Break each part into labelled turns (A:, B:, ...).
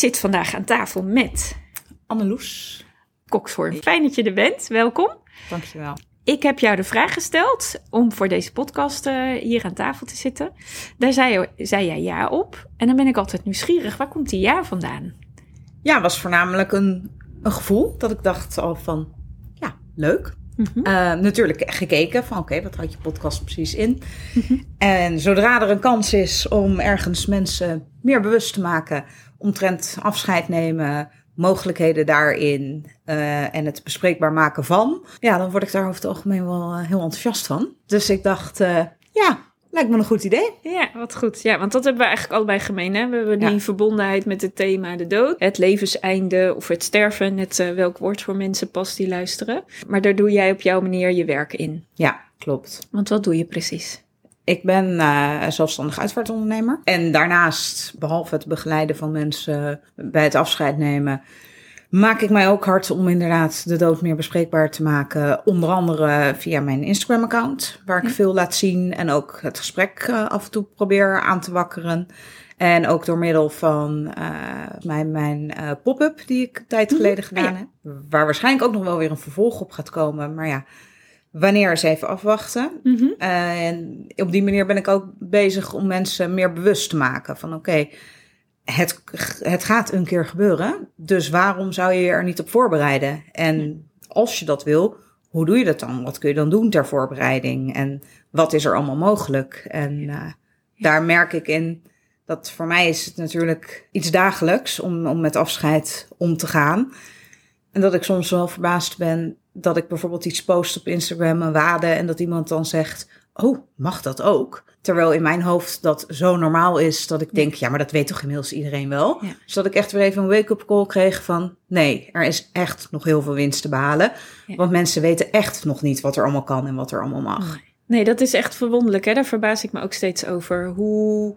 A: zit vandaag aan tafel met
B: Anneloes,
A: Kokshoorn. Fijn dat je er bent. Welkom.
B: dankjewel.
A: Ik heb jou de vraag gesteld om voor deze podcast eh, hier aan tafel te zitten. Daar zei, zei jij ja op. En dan ben ik altijd nieuwsgierig. Waar komt die ja vandaan?
B: Ja, was voornamelijk een, een gevoel dat ik dacht al van, ja, leuk.
A: Mhm.
B: Eh, natuurlijk gekeken van, oké, wat houdt je podcast precies in? En zodra er een kans is om ergens mensen meer bewust te maken omtrent afscheid nemen, mogelijkheden daarin eh, en het bespreekbaar maken van, ja, dan word ik daar over het algemeen wel eh, heel enthousiast van. Dus ik dacht, eh, ja, lijkt me een goed idee.
A: Ja, wat goed. Ja, want dat hebben we eigenlijk allebei gemeen. Hè? We hebben die
B: Ja.
A: verbondenheid met het thema de dood. Het levenseinde of het sterven. Net welk woord voor mensen past die luisteren. Maar daar doe jij op jouw manier je werk in.
B: Ja, klopt.
A: Want wat doe je precies?
B: Ik ben eh, zelfstandig uitvaartondernemer. En daarnaast, behalve het begeleiden van mensen bij het afscheid nemen, maak ik mij ook hard om inderdaad de dood meer bespreekbaar te maken. Onder andere via mijn Instagram-account, waar ik
A: Ja.
B: veel laat zien en ook het gesprek eh, af en toe probeer aan te wakkeren. En ook door middel van eh, mijn, mijn eh, pop-up die ik een tijd geleden gedaan
A: ja.
B: heb. Waar waarschijnlijk ook nog wel weer een vervolg op gaat komen. Maar ja, wanneer is even afwachten.
A: Mhm.
B: En op die manier ben ik ook bezig om mensen meer bewust te maken van oké, het, het gaat een keer gebeuren. Dus waarom zou je je er niet op voorbereiden? En als je dat wil, hoe doe je dat dan? Wat kun je dan doen ter voorbereiding? En wat is er allemaal mogelijk? En eh, daar merk ik in dat voor mij is het natuurlijk iets dagelijks om, om met afscheid om te gaan. En dat ik soms wel verbaasd ben dat ik bijvoorbeeld iets post op Instagram, een wade, en dat iemand dan zegt: Oh, mag dat ook? Terwijl in mijn hoofd dat zo normaal is dat ik denk: Ja, maar dat weet toch inmiddels iedereen wel?
A: Ja.
B: Dus dat ik echt weer even een wake-up call kreeg van: Nee, er is echt nog heel veel winst te behalen.
A: Ja.
B: Want mensen weten echt nog niet wat er allemaal kan en wat er allemaal mag.
A: Nee, dat is echt verwonderlijk. Hè? Daar verbaas ik me ook steeds over. Hoe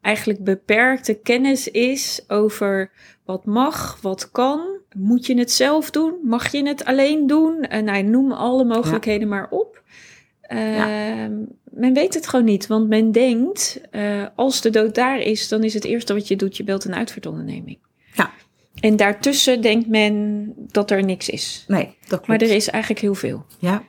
A: eigenlijk beperkte kennis is over wat mag, wat kan. Moet je het zelf doen? Mag je het alleen doen? En nou, noem alle mogelijkheden maar op. Ehm, Men weet het gewoon niet, want men denkt, eh, als de dood daar is, dan is het eerste wat je doet, je belt een uitvaartonderneming.
B: Ja.
A: En daartussen denkt men dat er niks is.
B: Nee, dat klopt.
A: Maar er is eigenlijk heel veel.
B: Ja,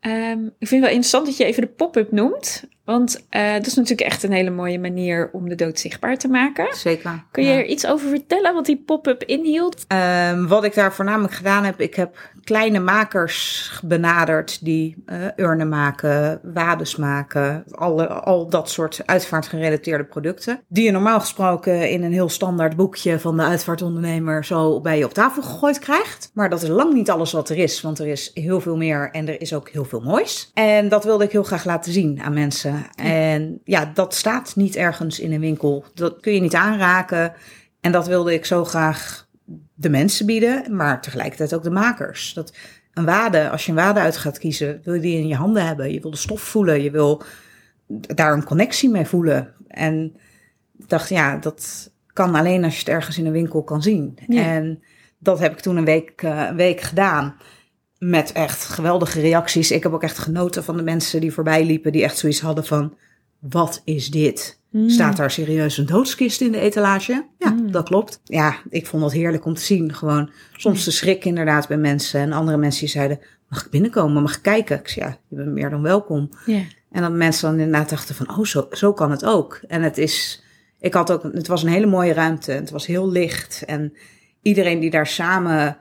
A: Ehm, ik vind het wel interessant dat je even de pop-up noemt. Want eh, dat is natuurlijk echt een hele mooie manier om de dood zichtbaar te maken.
B: zeker.
A: Kun je
B: Ja.
A: er iets over vertellen wat die pop-up inhield?
B: Ehm, wat ik daar voornamelijk gedaan heb, ik heb kleine makers benaderd die eh, urnen maken, wades maken, alle, al dat soort uitvaartgerelateerde producten. Die je normaal gesproken in een heel standaard boekje van de uitvaartondernemer zo bij je op tafel gegooid krijgt. Maar dat is lang niet alles wat er is, want er is heel veel meer en er is ook heel veel moois. En dat wilde ik heel graag laten zien aan mensen. En ja, dat staat niet ergens in een winkel. Dat kun je niet aanraken. En dat wilde ik zo graag de mensen bieden, maar tegelijkertijd ook de makers. Dat een wade, als je een wade uit gaat kiezen, wil je die in je handen hebben. Je wil de stof voelen, je wil daar een connectie mee voelen. En ik dacht, ja, dat kan alleen als je het ergens in een winkel kan zien.
A: Ja.
B: En dat heb ik toen een week, een week gedaan. Met echt geweldige reacties. Ik heb ook echt genoten van de mensen die voorbij liepen, die echt zoiets hadden van: wat is dit? Staat daar serieus een doodskist in de etalage? Ja,
A: Mm.
B: dat klopt. Ja, ik vond dat heerlijk om te zien. Gewoon soms de schrik inderdaad bij mensen. En andere mensen die zeiden, mag ik binnenkomen? Mag ik kijken? Ik zei, ja, je bent meer dan welkom. En dat mensen dan inderdaad dachten van, oh, zo, zo kan het ook. En het is, ik had ook, het was een hele mooie ruimte. Het was heel licht. En iedereen die daar samen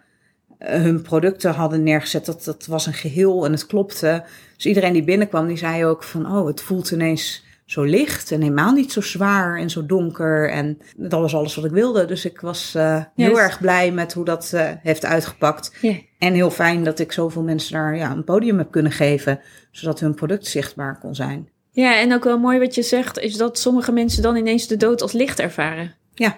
B: hun producten hadden neergezet, dat, dat was een geheel en het klopte. Dus iedereen die binnenkwam, die zei ook van, oh, het voelt ineens zo licht en helemaal niet zo zwaar en zo donker. En dat was alles wat ik wilde. Dus ik was eh, heel
A: Yes.
B: erg blij met hoe dat eh, heeft uitgepakt. En heel fijn dat ik zoveel mensen daar ja, een podium heb kunnen geven, zodat hun product zichtbaar kon zijn.
A: ja, en ook wel mooi wat je zegt, is dat sommige mensen dan ineens de dood als licht ervaren.
B: Ja.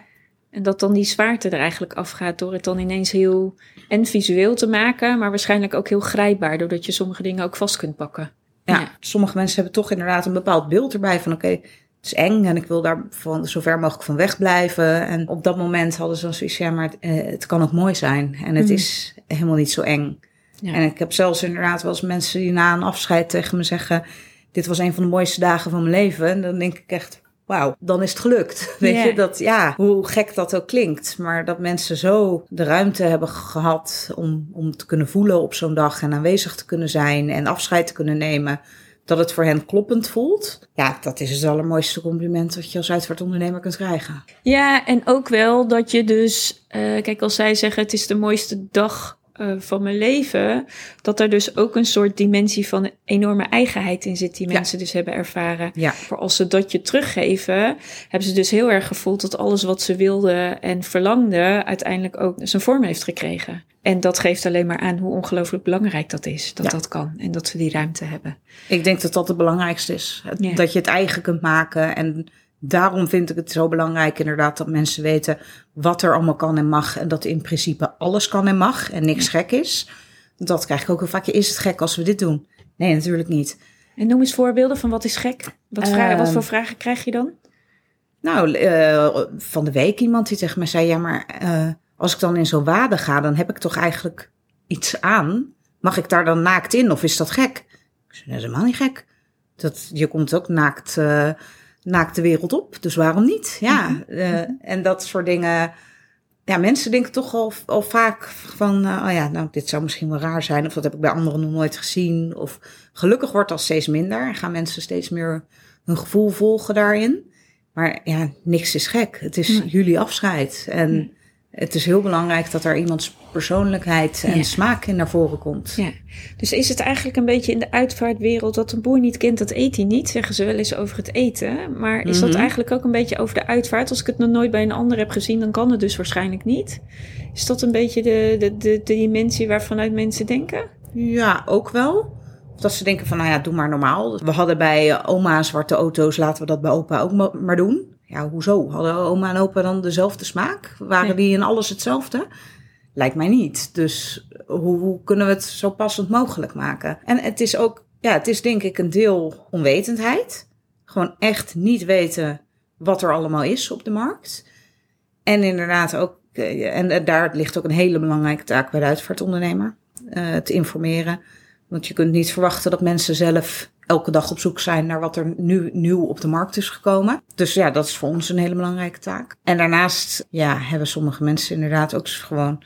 A: En dat dan die zwaarte er eigenlijk afgaat door het dan ineens heel en visueel te maken, maar waarschijnlijk ook heel grijpbaar, doordat je sommige dingen ook vast kunt pakken.
B: Ja,
A: Ja.
B: sommige mensen hebben toch inderdaad een bepaald beeld erbij van oké, het is eng en ik wil daar van zo ver mogelijk van wegblijven. En op dat moment hadden ze dan zoiets, ja, maar het, eh, het kan ook mooi zijn en het
A: Mhm.
B: is helemaal niet zo eng.
A: Ja.
B: En ik heb zelfs inderdaad wel eens mensen die na een afscheid tegen me zeggen, dit was een van de mooiste dagen van mijn leven. En dan denk ik echt, wauw, dan is het gelukt. Weet je, dat ja, hoe gek dat ook klinkt. Maar dat mensen zo de ruimte hebben gehad om, om te kunnen voelen op zo'n dag en aanwezig te kunnen zijn en afscheid te kunnen nemen. Dat het voor hen kloppend voelt. Ja, dat is het allermooiste compliment dat je als uitvaartondernemer kunt krijgen.
A: Ja, en ook wel dat je dus, eh, kijk, als zij zeggen het is de mooiste dag eh, van mijn leven, dat er dus ook een soort dimensie van enorme eigenheid in zit die
B: Ja.
A: mensen dus hebben ervaren.
B: Ja.
A: Voor als ze dat je teruggeven, hebben ze dus heel erg gevoeld dat alles wat ze wilden en verlangden uiteindelijk ook zijn vorm heeft gekregen. En dat geeft alleen maar aan hoe ongelooflijk belangrijk dat is, dat
B: Ja.
A: dat kan en dat ze die ruimte hebben.
B: Ik denk dat dat het belangrijkste is. Dat je het eigen kunt maken. En daarom vind ik het zo belangrijk inderdaad dat mensen weten wat er allemaal kan en mag. En dat in principe alles kan en mag en niks gek is. Dat krijg ik ook heel vaak. Is het gek als we dit doen? Nee, natuurlijk niet.
A: En noem eens voorbeelden van wat is gek? Wat, vragen, wat
B: Ehm,
A: voor vragen krijg je dan?
B: Nou, eh, van de week iemand die tegen mij zei: Ja, maar eh, als ik dan in zo'n waden ga, dan heb ik toch eigenlijk iets aan. Mag ik daar dan naakt in of is dat gek? Ik zei: Dat is helemaal niet gek. Dat, je komt ook naakt, naakt de wereld op, dus waarom niet? Ja, eh, en dat soort dingen. Ja, mensen denken toch al, al vaak van, eh, oh ja, nou, dit zou misschien wel raar zijn, of dat heb ik bij anderen nog nooit gezien. Of gelukkig wordt dat steeds minder en gaan mensen steeds meer hun gevoel volgen daarin. Maar ja, niks is gek. Het is
A: Nee.
B: jullie afscheid. En. Het is heel belangrijk dat er iemands persoonlijkheid en
A: Ja.
B: smaak in naar voren komt.
A: Ja, dus is het eigenlijk een beetje in de uitvaartwereld dat een boer niet kent, dat eet hij niet, zeggen ze wel eens over het eten. Maar is dat
B: Mhm.
A: eigenlijk ook een beetje over de uitvaart? Als ik het nog nooit bij een ander heb gezien, dan kan het dus waarschijnlijk niet. Is dat een beetje de, de, de, de dimensie waarvanuit mensen denken?
B: Ja, ook wel. Of dat ze denken van, nou ja, doe maar normaal. We hadden bij oma zwarte auto's, laten we dat bij opa ook ma- maar doen. Ja, hoezo? Hadden oma en opa dan dezelfde smaak? Waren
A: Nee.
B: die in alles hetzelfde? Lijkt mij niet. Dus hoe, hoe kunnen we het zo passend mogelijk maken? En het is ook, ja, het is denk ik een deel onwetendheid. Gewoon echt niet weten wat er allemaal is op de markt. En inderdaad ook, eh, en eh, daar ligt ook een hele belangrijke taak bij de uitvaartondernemer. eh, te informeren. Want je kunt niet verwachten dat mensen zelf elke dag op zoek zijn naar wat er nu nieuw op de markt is gekomen. Dus ja, dat is voor ons een hele belangrijke taak. En daarnaast ja, hebben sommige mensen inderdaad ook gewoon,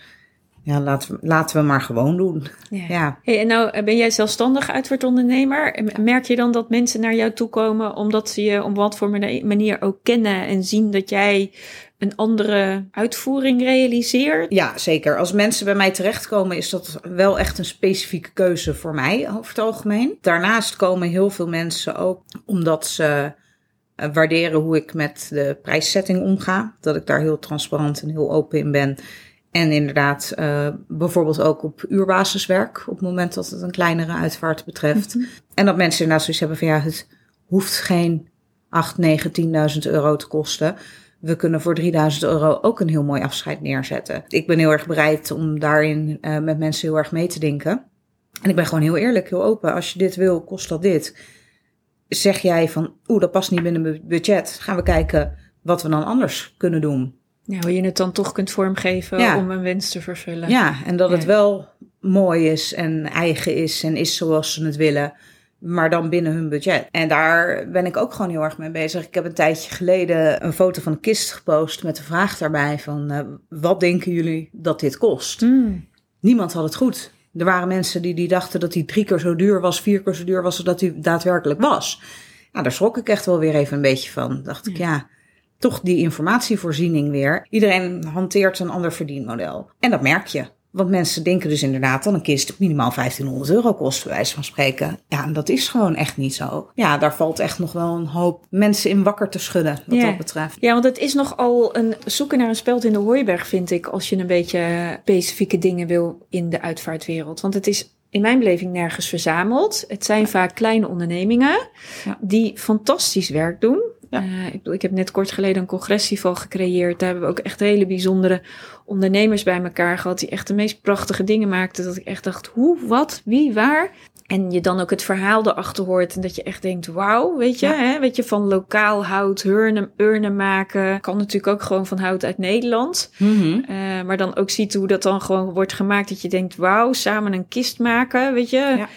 B: ja, laten we, laten we maar gewoon doen. Ja.
A: Hey, en nou eh, ben jij zelfstandig uitvaartondernemer. En Merk je dan dat mensen naar jou toe komen omdat ze je op wat voor mani- manier ook kennen en zien dat jij een andere uitvoering realiseert?
B: Ja, zeker. Als mensen bij mij terechtkomen, is dat wel echt een specifieke keuze voor mij over het algemeen. Daarnaast komen heel veel mensen ook omdat ze eh, waarderen hoe ik met de prijszetting omga. Dat ik daar heel transparant en heel open in ben. En inderdaad, eh, bijvoorbeeld ook op uurbasis werk, op het moment dat het een kleinere uitvaart betreft. En dat mensen inderdaad zoiets hebben van ja, het hoeft geen 8, 9, 10.000 euro te kosten. We kunnen voor 3000 euro ook een heel mooi afscheid neerzetten. Ik ben heel erg bereid om daarin eh, met mensen heel erg mee te denken. En ik ben gewoon heel eerlijk, heel open. Als je dit wil, kost dat dit. Zeg jij van, oeh, dat past niet binnen mijn budget. Gaan we kijken wat we dan anders kunnen doen.
A: Ja, hoe je het dan toch kunt vormgeven
B: Ja.
A: om een wens te vervullen.
B: Ja, en dat het wel mooi is en eigen is en is zoals ze het willen. Maar dan binnen hun budget. En daar ben ik ook gewoon heel erg mee bezig. Ik heb een tijdje geleden een foto van een kist gepost met de vraag daarbij van... eh, wat denken jullie dat dit kost?
A: Mm.
B: Niemand had het goed. Er waren mensen die, die dachten dat die drie keer zo duur was, vier keer zo duur was dan dat die daadwerkelijk was. Nou, daar schrok ik echt wel weer even een beetje van. Dacht ik, ja, toch die informatievoorziening weer. Iedereen hanteert een ander verdienmodel. En dat merk je. Want mensen denken dus inderdaad dat een kist minimaal 1500 euro kost, bij wijze van spreken. Ja, en dat is gewoon echt niet zo. Ja, daar valt echt nog wel een hoop mensen in wakker te schudden, wat
A: Ja.
B: dat betreft.
A: Ja, want het is nogal een zoeken naar een speld in de hooiberg, vind ik, als je een beetje specifieke dingen wil in de uitvaartwereld. Want het is in mijn beleving nergens verzameld. Het zijn vaak kleine ondernemingen die fantastisch werk doen.
B: Ja.
A: Eh, ik, bedoel, ik heb net kort geleden een congresfestival gecreëerd. Daar hebben we ook echt hele bijzondere ondernemers bij elkaar gehad. Die echt de meest prachtige dingen maakten. Dat ik echt dacht, hoe, wat, wie, waar? En je dan ook het verhaal erachter hoort. En dat je echt denkt, wauw, weet je.
B: Ja.
A: Hè? Weet je, van lokaal hout, urnen, urnen maken. Kan natuurlijk ook gewoon van hout uit Nederland.
B: Mhm.
A: Eh, maar dan ook ziet hoe dat dan gewoon wordt gemaakt. Dat je denkt, wauw, samen een kist maken, weet je.
B: Ja.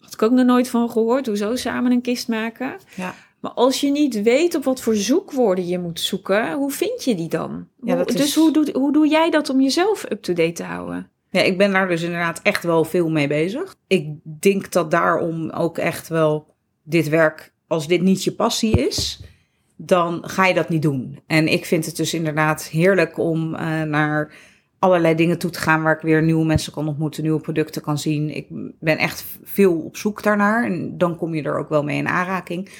A: Had ik ook nog nooit van gehoord. Hoezo samen een kist maken?
B: Ja.
A: Maar als je niet weet op wat voor zoekwoorden je moet zoeken, hoe vind je die dan?
B: Ja,
A: Hoe-
B: is-
A: Dus hoe doe, hoe doe jij dat om jezelf up-to-date te houden?
B: Ja, ik ben daar dus inderdaad echt wel veel mee bezig. Ik denk dat daarom ook echt wel dit werk, als dit niet je passie is, dan ga je dat niet doen. En ik vind het dus inderdaad heerlijk om eh, naar allerlei dingen toe te gaan waar ik weer nieuwe mensen kan ontmoeten, nieuwe producten kan zien. Ik ben echt veel op zoek daarnaar en dan kom je er ook wel mee in aanraking.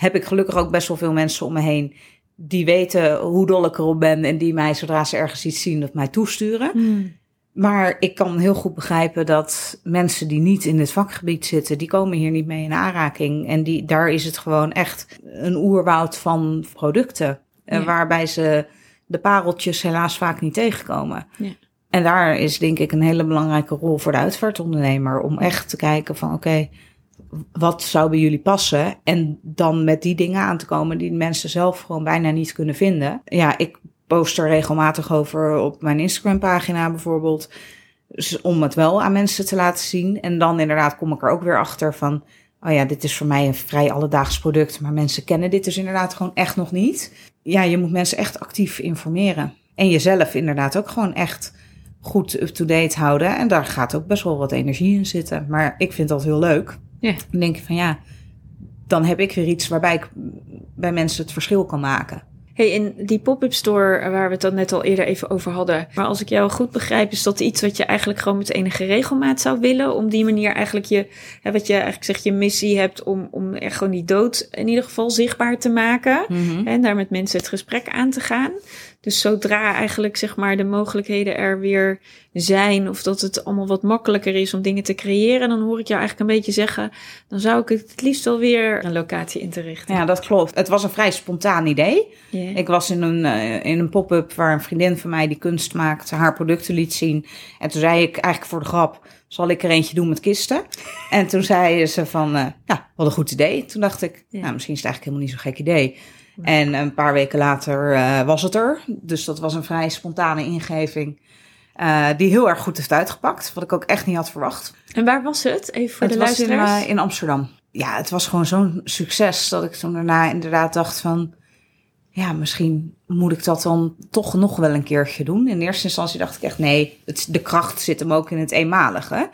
B: Heb ik gelukkig ook best wel veel mensen om me heen die weten hoe dol ik erop ben en die mij zodra ze ergens iets zien dat mij toesturen. Maar ik kan heel goed begrijpen dat mensen die niet in dit vakgebied zitten, die komen hier niet mee in aanraking. En die, daar is het gewoon echt een oerwoud van producten. eh,
A: Ja.
B: Waarbij ze de pareltjes helaas vaak niet tegenkomen.
A: Ja.
B: En daar is denk ik een hele belangrijke rol voor de uitvaartondernemer. Om echt te kijken van oké, wat zou bij jullie passen? En dan met die dingen aan te komen die mensen zelf gewoon bijna niet kunnen vinden. Ja, ik post er regelmatig over op mijn Instagram pagina bijvoorbeeld. Dus om het wel aan mensen te laten zien. En dan inderdaad kom ik er ook weer achter van... Oh ja, dit is voor mij een vrij alledaags product. Maar mensen kennen dit dus inderdaad gewoon echt nog niet. Ja, je moet mensen echt actief informeren. En jezelf inderdaad ook gewoon echt goed up-to-date houden. En daar gaat ook best wel wat energie in zitten. Maar ik vind dat heel leuk.
A: Ja.
B: Dan denk ik van ja, dan heb ik weer iets waarbij ik bij mensen het verschil kan maken.
A: Hey, in die pop-up store waar we het dan net al eerder even over hadden. Maar als ik jou goed begrijp, is dat iets wat je eigenlijk gewoon met enige regelmaat zou willen. Om die manier eigenlijk je, hè, wat je eigenlijk zegt, je missie hebt om, om echt gewoon die dood in ieder geval zichtbaar te maken. En daar met mensen het gesprek aan te gaan. Dus zodra eigenlijk zeg maar de mogelijkheden er weer zijn, of dat het allemaal wat makkelijker is om dingen te creëren, dan hoor ik jou eigenlijk een beetje zeggen, dan zou ik het het liefst wel weer een locatie in te richten.
B: Ja, dat klopt. Het was een vrij spontaan idee.
A: Ja.
B: Ik was in een, eh, in een pop-up waar een vriendin van mij die kunst maakte, haar producten liet zien. En toen zei ik eigenlijk voor de grap, zal ik er eentje doen met kisten? En toen zei ze van, eh, ja, wat een goed idee. Toen dacht ik,
A: Ja.
B: nou, misschien is het eigenlijk helemaal niet zo'n gek idee. En een paar weken later eh, was het er. Dus dat was een vrij spontane ingeving. eh, die heel erg goed heeft uitgepakt. Wat ik ook echt niet had verwacht.
A: En waar was het? Even voor
B: het
A: de
B: was in,
A: luisteraars.
B: eh, in Amsterdam. Ja, het was gewoon zo'n succes dat ik toen daarna inderdaad dacht van... Ja, misschien moet ik dat dan toch nog wel een keertje doen. In eerste instantie dacht ik echt, nee, het, de kracht zit hem ook in het eenmalige.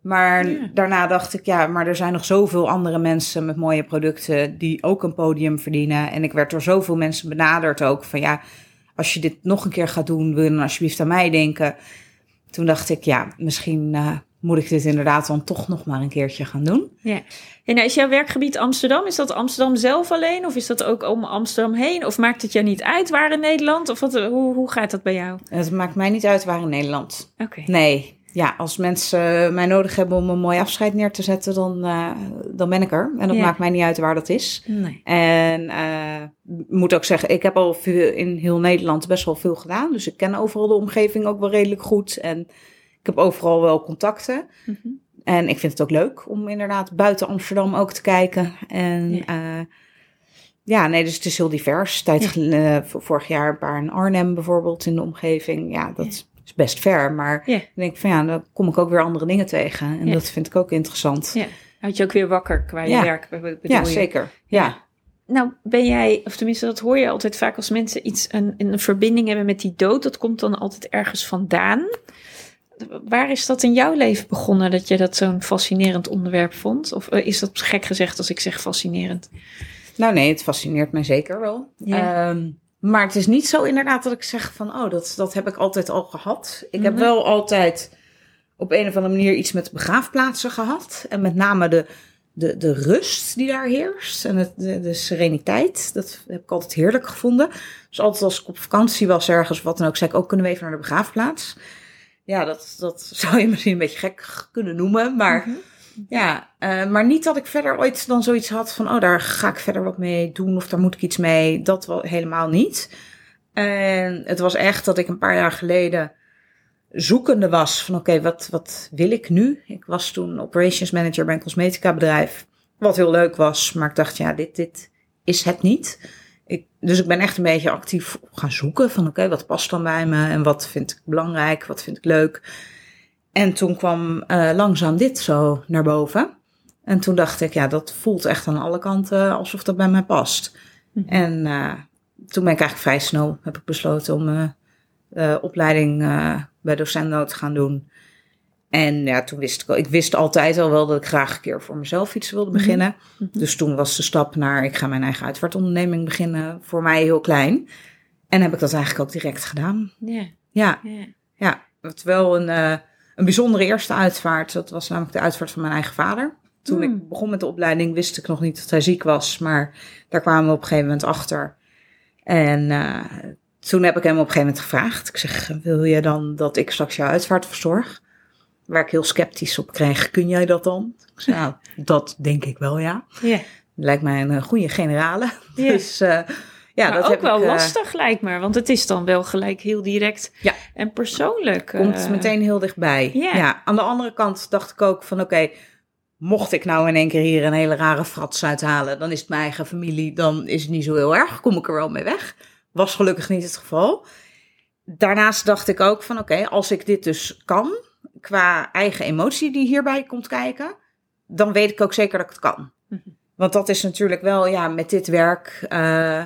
B: Maar
A: Ja.
B: daarna dacht ik, ja, maar er zijn nog zoveel andere mensen met mooie producten die ook een podium verdienen. En ik werd door zoveel mensen benaderd ook van, ja, als je dit nog een keer gaat doen, wil je dan alsjeblieft aan mij denken. Toen dacht ik, ja, misschien eh, moet ik dit inderdaad dan toch nog maar een keertje gaan doen.
A: Ja. En nou, is jouw werkgebied Amsterdam? Is dat Amsterdam zelf alleen? Of is dat ook om Amsterdam heen? Of maakt het jou niet uit waar in Nederland? Of wat, hoe, hoe gaat dat bij jou?
B: Het maakt mij niet uit waar in Nederland.
A: Oké.
B: Nee, ja, als mensen mij nodig hebben om een mooi afscheid neer te zetten, dan, eh, dan ben ik er. En dat
A: Ja.
B: maakt mij niet uit waar dat is.
A: Nee.
B: En eh, ik moet ook zeggen, ik heb al veel, in heel Nederland best wel veel gedaan. Dus ik ken overal de omgeving ook wel redelijk goed. En ik heb overal wel contacten.
A: Mhm.
B: En ik vind het ook leuk om inderdaad buiten Amsterdam ook te kijken. En
A: Ja.
B: ja, ja nee, dus het is heel divers. Tijd,
A: Ja.
B: eh, vorig jaar een paar in Arnhem bijvoorbeeld in de omgeving. Ja, dat is best ver. Maar dan denk ik van ja, dan kom ik ook weer andere dingen tegen. En dat vind ik ook interessant.
A: Ja. Houd je ook weer wakker qua je
B: Ja.
A: werk?
B: Ja,
A: je?
B: zeker. Ja.
A: Nou, ben jij, of tenminste, dat hoor je altijd vaak als mensen iets, een, een verbinding hebben met die dood. Dat komt dan altijd ergens vandaan. Waar is dat in jouw leven begonnen dat je dat zo'n fascinerend onderwerp vond? Of eh, is dat gek gezegd als ik zeg fascinerend?
B: Nou nee, het fascineert mij zeker wel.
A: Ja.
B: Ehm, maar het is niet zo inderdaad dat ik zeg van, oh, dat, dat heb ik altijd al gehad. Ik heb
A: Mhm.
B: wel altijd op een of andere manier iets met begraafplaatsen gehad. En met name de, de, de rust die daar heerst en het, de, de sereniteit. Dat heb ik altijd heerlijk gevonden. Dus altijd als ik op vakantie was ergens wat dan ook, zei ik ook, kunnen we even naar de begraafplaats? Ja, dat, dat zou je misschien een beetje gek kunnen noemen, maar...
A: Mhm.
B: Ja, eh, maar niet dat ik verder ooit dan zoiets had van, oh, daar ga ik verder wat mee doen of daar moet ik iets mee. Dat wel helemaal niet. En het was echt dat ik een paar jaar geleden zoekende was van, oké, wat, wat wil ik nu? Ik was toen operations manager bij een cosmetica bedrijf, wat heel leuk was, maar ik dacht, ja, dit, dit is het niet. Ik, dus ik ben echt een beetje actief gaan zoeken van, oké, wat past dan bij me en wat vind ik belangrijk, wat vind ik leuk. En toen kwam eh, langzaam dit zo naar boven. En toen dacht ik, ja, dat voelt echt aan alle kanten alsof dat bij mij past.
A: Mhm.
B: En uh, toen ben ik eigenlijk vrij snel, heb ik besloten om uh, de opleiding bij docentnood te gaan doen. En ja, toen wist ik al, ik wist altijd al wel dat ik graag een keer voor mezelf iets wilde beginnen.
A: Mm -hmm.
B: Dus toen was de stap naar, ik ga mijn eigen uitvaartonderneming beginnen, voor mij heel klein. En heb ik dat eigenlijk ook direct gedaan.
A: Yeah.
B: Ja,
A: Yeah.
B: ja. Het wel een, een bijzondere eerste uitvaart. Dat was namelijk de uitvaart van mijn eigen vader. Toen
A: Hmm.
B: ik begon met de opleiding wist ik nog niet dat hij ziek was. Maar daar kwamen we op een gegeven moment achter. En uh, toen heb ik hem op een gegeven moment gevraagd. Ik zeg, wil je dan dat ik straks jouw uitvaart verzorg? Waar ik heel sceptisch op kreeg. Kun jij dat dan? Ik zei, nou, dat denk ik wel, ja.
A: Yeah.
B: Lijkt mij een goede generale.
A: Yeah.
B: Dus uh, ja,
A: maar
B: dat
A: ook
B: heb
A: wel
B: ik, uh,
A: lastig lijkt me. Want het is dan wel gelijk heel direct
B: Ja.
A: en persoonlijk.
B: Komt
A: uh,
B: meteen heel dichtbij.
A: Ja.
B: ja. Aan de andere kant dacht ik ook van oké, mocht ik nou in één keer hier een hele rare frats uithalen, dan is het mijn eigen familie, dan is het niet zo heel erg. Kom ik er wel mee weg. Was gelukkig niet het geval. Daarnaast dacht ik ook van oké, als ik dit dus kan, qua eigen emotie die hierbij komt kijken, dan weet ik ook zeker dat ik het kan.
A: Mhm.
B: Want dat is natuurlijk wel, ja, met dit werk, uh,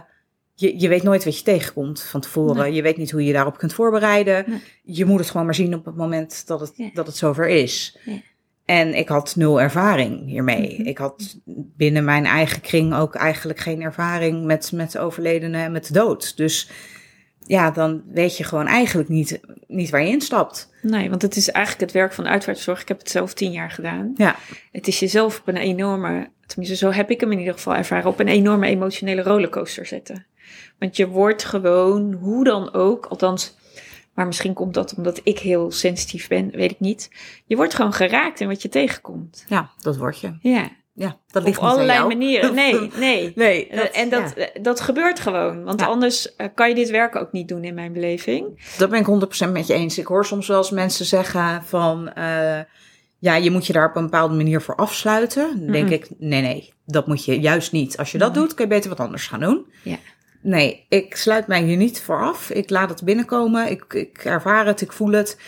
B: je, je weet nooit wat je tegenkomt van tevoren.
A: Nee.
B: Je weet niet hoe je je daarop kunt voorbereiden.
A: Nee.
B: Je moet het gewoon maar zien op het moment dat het,
A: Ja.
B: dat het zover is.
A: Ja.
B: En ik had nul ervaring hiermee.
A: Mhm.
B: Ik had binnen mijn eigen kring ook eigenlijk geen ervaring met, met de overledene en met de dood. Dus ja, dan weet je gewoon eigenlijk niet, niet waar je instapt.
A: Nee, want het is eigenlijk het werk van de uitvaartzorg. Ik heb het zelf tien jaar gedaan.
B: Ja.
A: Het is jezelf op een enorme, tenminste zo heb ik hem in ieder geval ervaren, op een enorme emotionele rollercoaster zetten. Want je wordt gewoon, hoe dan ook, althans, maar misschien komt dat omdat ik heel sensitief ben, weet ik niet. Je wordt gewoon geraakt in wat je tegenkomt.
B: Ja, dat word je.
A: Ja,
B: Ja, dat
A: op
B: ligt aan
A: allerlei manieren. Nee, nee.
B: Nee,
A: Eh, en dat,
B: ja.
A: eh, dat gebeurt gewoon. Want
B: Ja.
A: anders eh, kan je dit werk ook niet doen in mijn beleving.
B: Dat ben ik 100% met je eens. Ik hoor soms wel eens mensen zeggen van... Uh, ja, je moet je daar op een bepaalde manier voor afsluiten. Dan denk
A: Mhm.
B: ik, nee, nee, dat moet je juist niet. Als je dat
A: Nee.
B: doet, kun je beter wat anders gaan doen.
A: Ja.
B: Nee, ik sluit mij hier niet voor af. Ik laat het binnenkomen. Ik, ik ervaar het, ik voel het.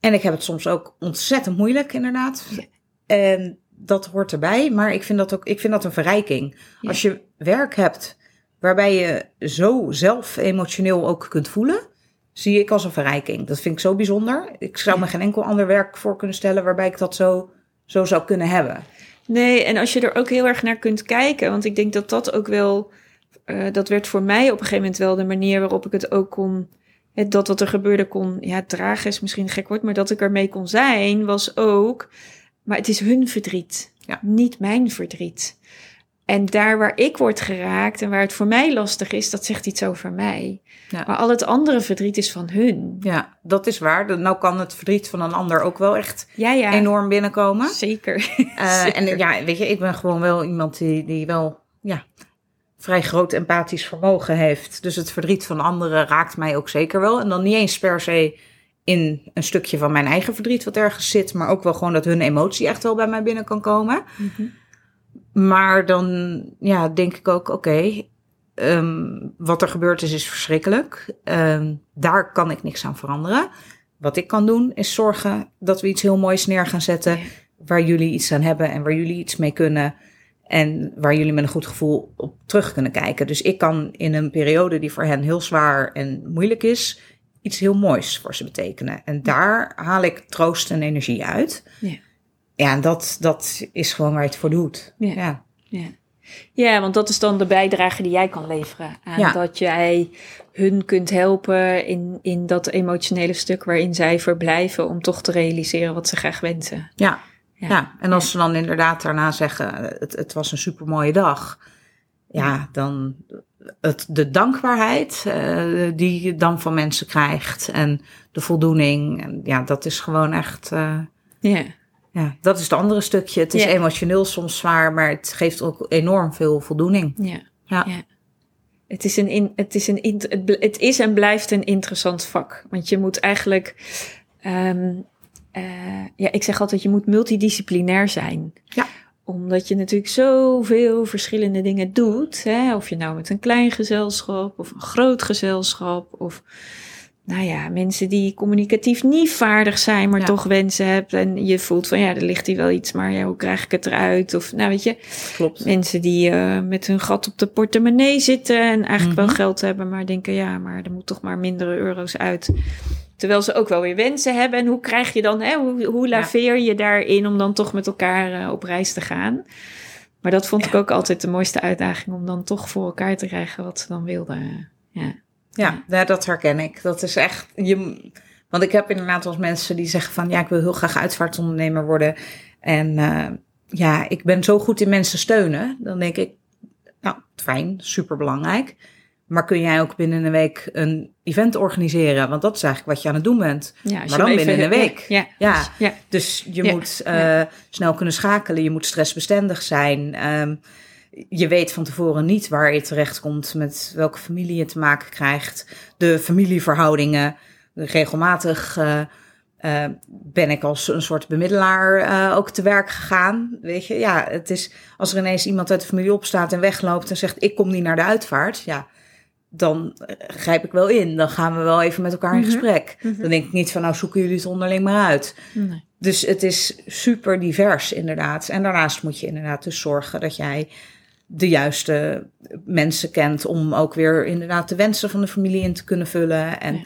B: En ik heb het soms ook ontzettend moeilijk, inderdaad.
A: Ja.
B: En dat hoort erbij. Maar ik vind dat ook ik vind dat een verrijking.
A: Ja.
B: Als je werk hebt waarbij je zo zelf emotioneel ook kunt voelen, zie ik als een verrijking. Dat vind ik zo bijzonder. Ik zou me geen enkel ander werk voor kunnen stellen waarbij ik dat zo, zo zou kunnen hebben.
A: Nee, en als je er ook heel erg naar kunt kijken, want ik denk dat dat ook wel, uh, dat werd voor mij op een gegeven moment wel de manier waarop ik het ook kon, het, dat wat er gebeurde kon, ja, dragen is misschien een gek woord, maar dat ik ermee kon zijn, was ook, maar het is hun verdriet,
B: Ja.
A: niet mijn verdriet. En daar waar ik word geraakt en waar het voor mij lastig is, dat zegt iets over mij.
B: Ja.
A: Maar al het andere verdriet is van hun.
B: Ja, dat is waar. Nou kan het verdriet van een ander ook wel echt
A: Ja, ja.
B: enorm binnenkomen.
A: Zeker.
B: Uh,
A: Zeker.
B: en ja, weet je, ik ben gewoon wel iemand die, die wel ja, vrij groot empathisch vermogen heeft. Dus het verdriet van anderen raakt mij ook zeker wel. En dan niet eens per se in een stukje van mijn eigen verdriet wat ergens zit, maar ook wel gewoon dat hun emotie echt wel bij mij binnen kan komen.
A: Mhm.
B: Maar dan ja, denk ik ook, oké, okay, um, wat er gebeurd is, is verschrikkelijk. Um, daar kan ik niks aan veranderen. Wat ik kan doen, is zorgen dat we iets heel moois neer gaan zetten. Waar jullie iets aan hebben en waar jullie iets mee kunnen. En waar jullie met een goed gevoel op terug kunnen kijken. Dus ik kan in een periode die voor hen heel zwaar en moeilijk is, iets heel moois voor ze betekenen. En daar haal ik troost en energie uit.
A: Ja.
B: Ja, en dat, dat is gewoon waar je het voor doet.
A: Ja.
B: ja.
A: Ja. ja, want dat is dan de bijdrage die jij kan leveren. Aan
B: Ja.
A: dat jij hun kunt helpen in, in dat emotionele stuk waarin zij verblijven om toch te realiseren wat ze graag wensen.
B: Ja,
A: Ja.
B: ja. en als ze dan inderdaad daarna zeggen, het, het was een supermooie dag. Ja, dan het, de dankbaarheid uh, die je dan van mensen krijgt en de voldoening. En ja, dat is gewoon echt... Uh,
A: Ja.
B: ja, dat is het andere stukje. Het is emotioneel soms zwaar, maar het geeft ook enorm veel voldoening.
A: Ja.
B: Ja.
A: Het is, een in, het, is een, het is en blijft een interessant vak. Want je moet eigenlijk. ehm, eh, ja, ik zeg altijd: je moet multidisciplinair zijn.
B: Ja.
A: Omdat je natuurlijk zoveel verschillende dingen doet. Hè? Of je nou met een klein gezelschap of een groot gezelschap. Of nou ja, mensen die communicatief niet vaardig zijn, maar
B: Ja.
A: toch wensen hebt. En je voelt van ja, er ligt hier wel iets, maar ja, hoe krijg ik het eruit? Of nou weet je,
B: Klopt.
A: mensen die eh, met hun gat op de portemonnee zitten en eigenlijk
B: Mhm.
A: wel geld hebben, maar denken ja, maar er moet toch maar mindere euro's uit. Terwijl ze ook wel weer wensen hebben. En hoe krijg je dan, hè, hoe, laveer je daarin om dan toch met elkaar eh, op reis te gaan? Maar dat vond ik ook altijd de mooiste uitdaging om dan toch voor elkaar te krijgen wat ze dan wilden. Ja.
B: Ja, ja, dat herken ik. Dat is echt. Je, want ik heb inderdaad als mensen die zeggen van ja, ik wil heel graag uitvaartondernemer worden. En eh, ja, ik ben zo goed in mensen steunen. Dan denk ik, nou, fijn, super belangrijk. Maar kun jij ook binnen een week een event organiseren? Want dat is eigenlijk wat je aan het doen bent.
A: Ja,
B: Maar dan binnen een week.
A: Ja,
B: Ja.
A: ja.
B: Dus je moet eh, snel kunnen schakelen. Je moet stressbestendig zijn. Ehm, je weet van tevoren niet waar je terechtkomt, met welke familie je te maken krijgt. De familieverhoudingen. Regelmatig eh, eh, ben ik als een soort bemiddelaar ook te werk gegaan. Weet je, ja, het is als er ineens iemand uit de familie opstaat en wegloopt en zegt: Ik kom niet naar de uitvaart. Ja, dan eh, grijp ik wel in. Dan gaan we wel even met elkaar in
A: Mhm.
B: gesprek.
A: Mhm.
B: Dan denk ik niet van: Nou, zoeken jullie het onderling maar uit.
A: Nee.
B: Dus het is super divers, inderdaad. En daarnaast moet je inderdaad dus zorgen dat jij de juiste mensen kent om ook weer inderdaad de wensen van de familie in te kunnen vullen. En
A: Ja.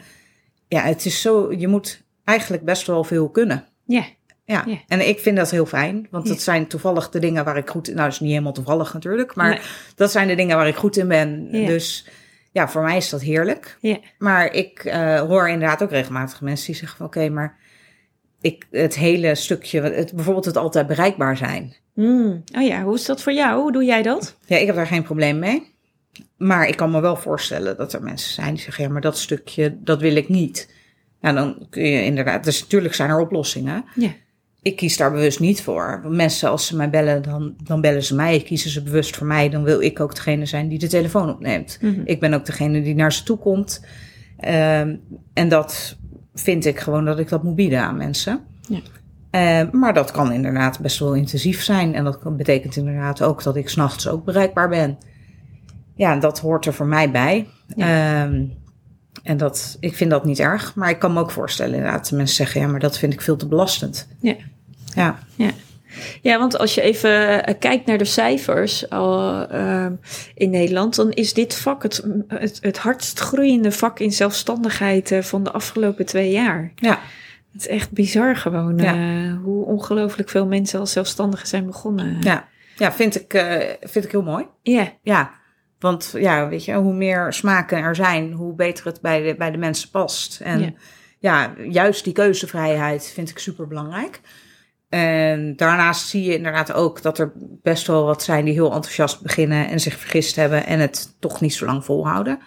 B: ja, het is zo, je moet eigenlijk best wel veel kunnen.
A: Ja,
B: Ja,
A: Ja.
B: en ik vind dat heel fijn, want
A: Ja.
B: dat zijn toevallig de dingen waar ik goed in, nou, dat is niet helemaal toevallig natuurlijk, maar
A: Nee.
B: dat zijn de dingen waar ik goed in ben. Dus ja, voor mij is dat heerlijk.
A: ja.
B: Maar ik eh, hoor inderdaad ook regelmatig mensen die zeggen van oké, maar ik, het hele stukje, het, bijvoorbeeld het altijd bereikbaar zijn.
A: Hmm. Oh ja, hoe is dat voor jou? Hoe doe jij dat?
B: Ja, ik heb daar geen probleem mee. Maar ik kan me wel voorstellen dat er mensen zijn die zeggen, ja, maar dat stukje, dat wil ik niet. Nou, dan kun je inderdaad, dus natuurlijk zijn er oplossingen.
A: Ja.
B: Ik kies daar bewust niet voor. Mensen, als ze mij bellen, dan, dan bellen ze mij. Kiezen ze bewust voor mij, dan wil ik ook degene zijn die de telefoon opneemt.
A: Mhm.
B: Ik ben ook degene die naar ze toe komt. Ehm, en dat vind ik gewoon dat ik dat moet bieden aan mensen.
A: Ja.
B: Eh, maar dat kan inderdaad best wel intensief zijn. En dat betekent inderdaad ook dat ik s'nachts ook bereikbaar ben. Ja, dat hoort er voor mij bij. Ehm, en dat, ik vind dat niet erg. Maar ik kan me ook voorstellen inderdaad dat mensen zeggen... ja, maar dat vind ik veel te belastend.
A: Ja.
B: Ja,
A: Ja, want als je even eh, kijkt naar de cijfers ehm, in Nederland, dan is dit vak het, het, het hardst groeiende vak in zelfstandigheid eh, van de afgelopen twee jaar.
B: ja,
A: Het is echt bizar gewoon
B: Ja.
A: eh, hoe ongelooflijk veel mensen als zelfstandigen zijn begonnen.
B: ja. ja vind, ik, eh, vind ik heel mooi.
A: Ja,
B: Ja, want ja, weet je, hoe meer smaken er zijn, hoe beter het bij de, bij de mensen past. En
A: Ja.
B: ja. juist die keuzevrijheid vind ik super belangrijk. En daarnaast zie je inderdaad ook dat er best wel wat zijn die heel enthousiast beginnen en zich vergist hebben en het toch niet zo lang volhouden.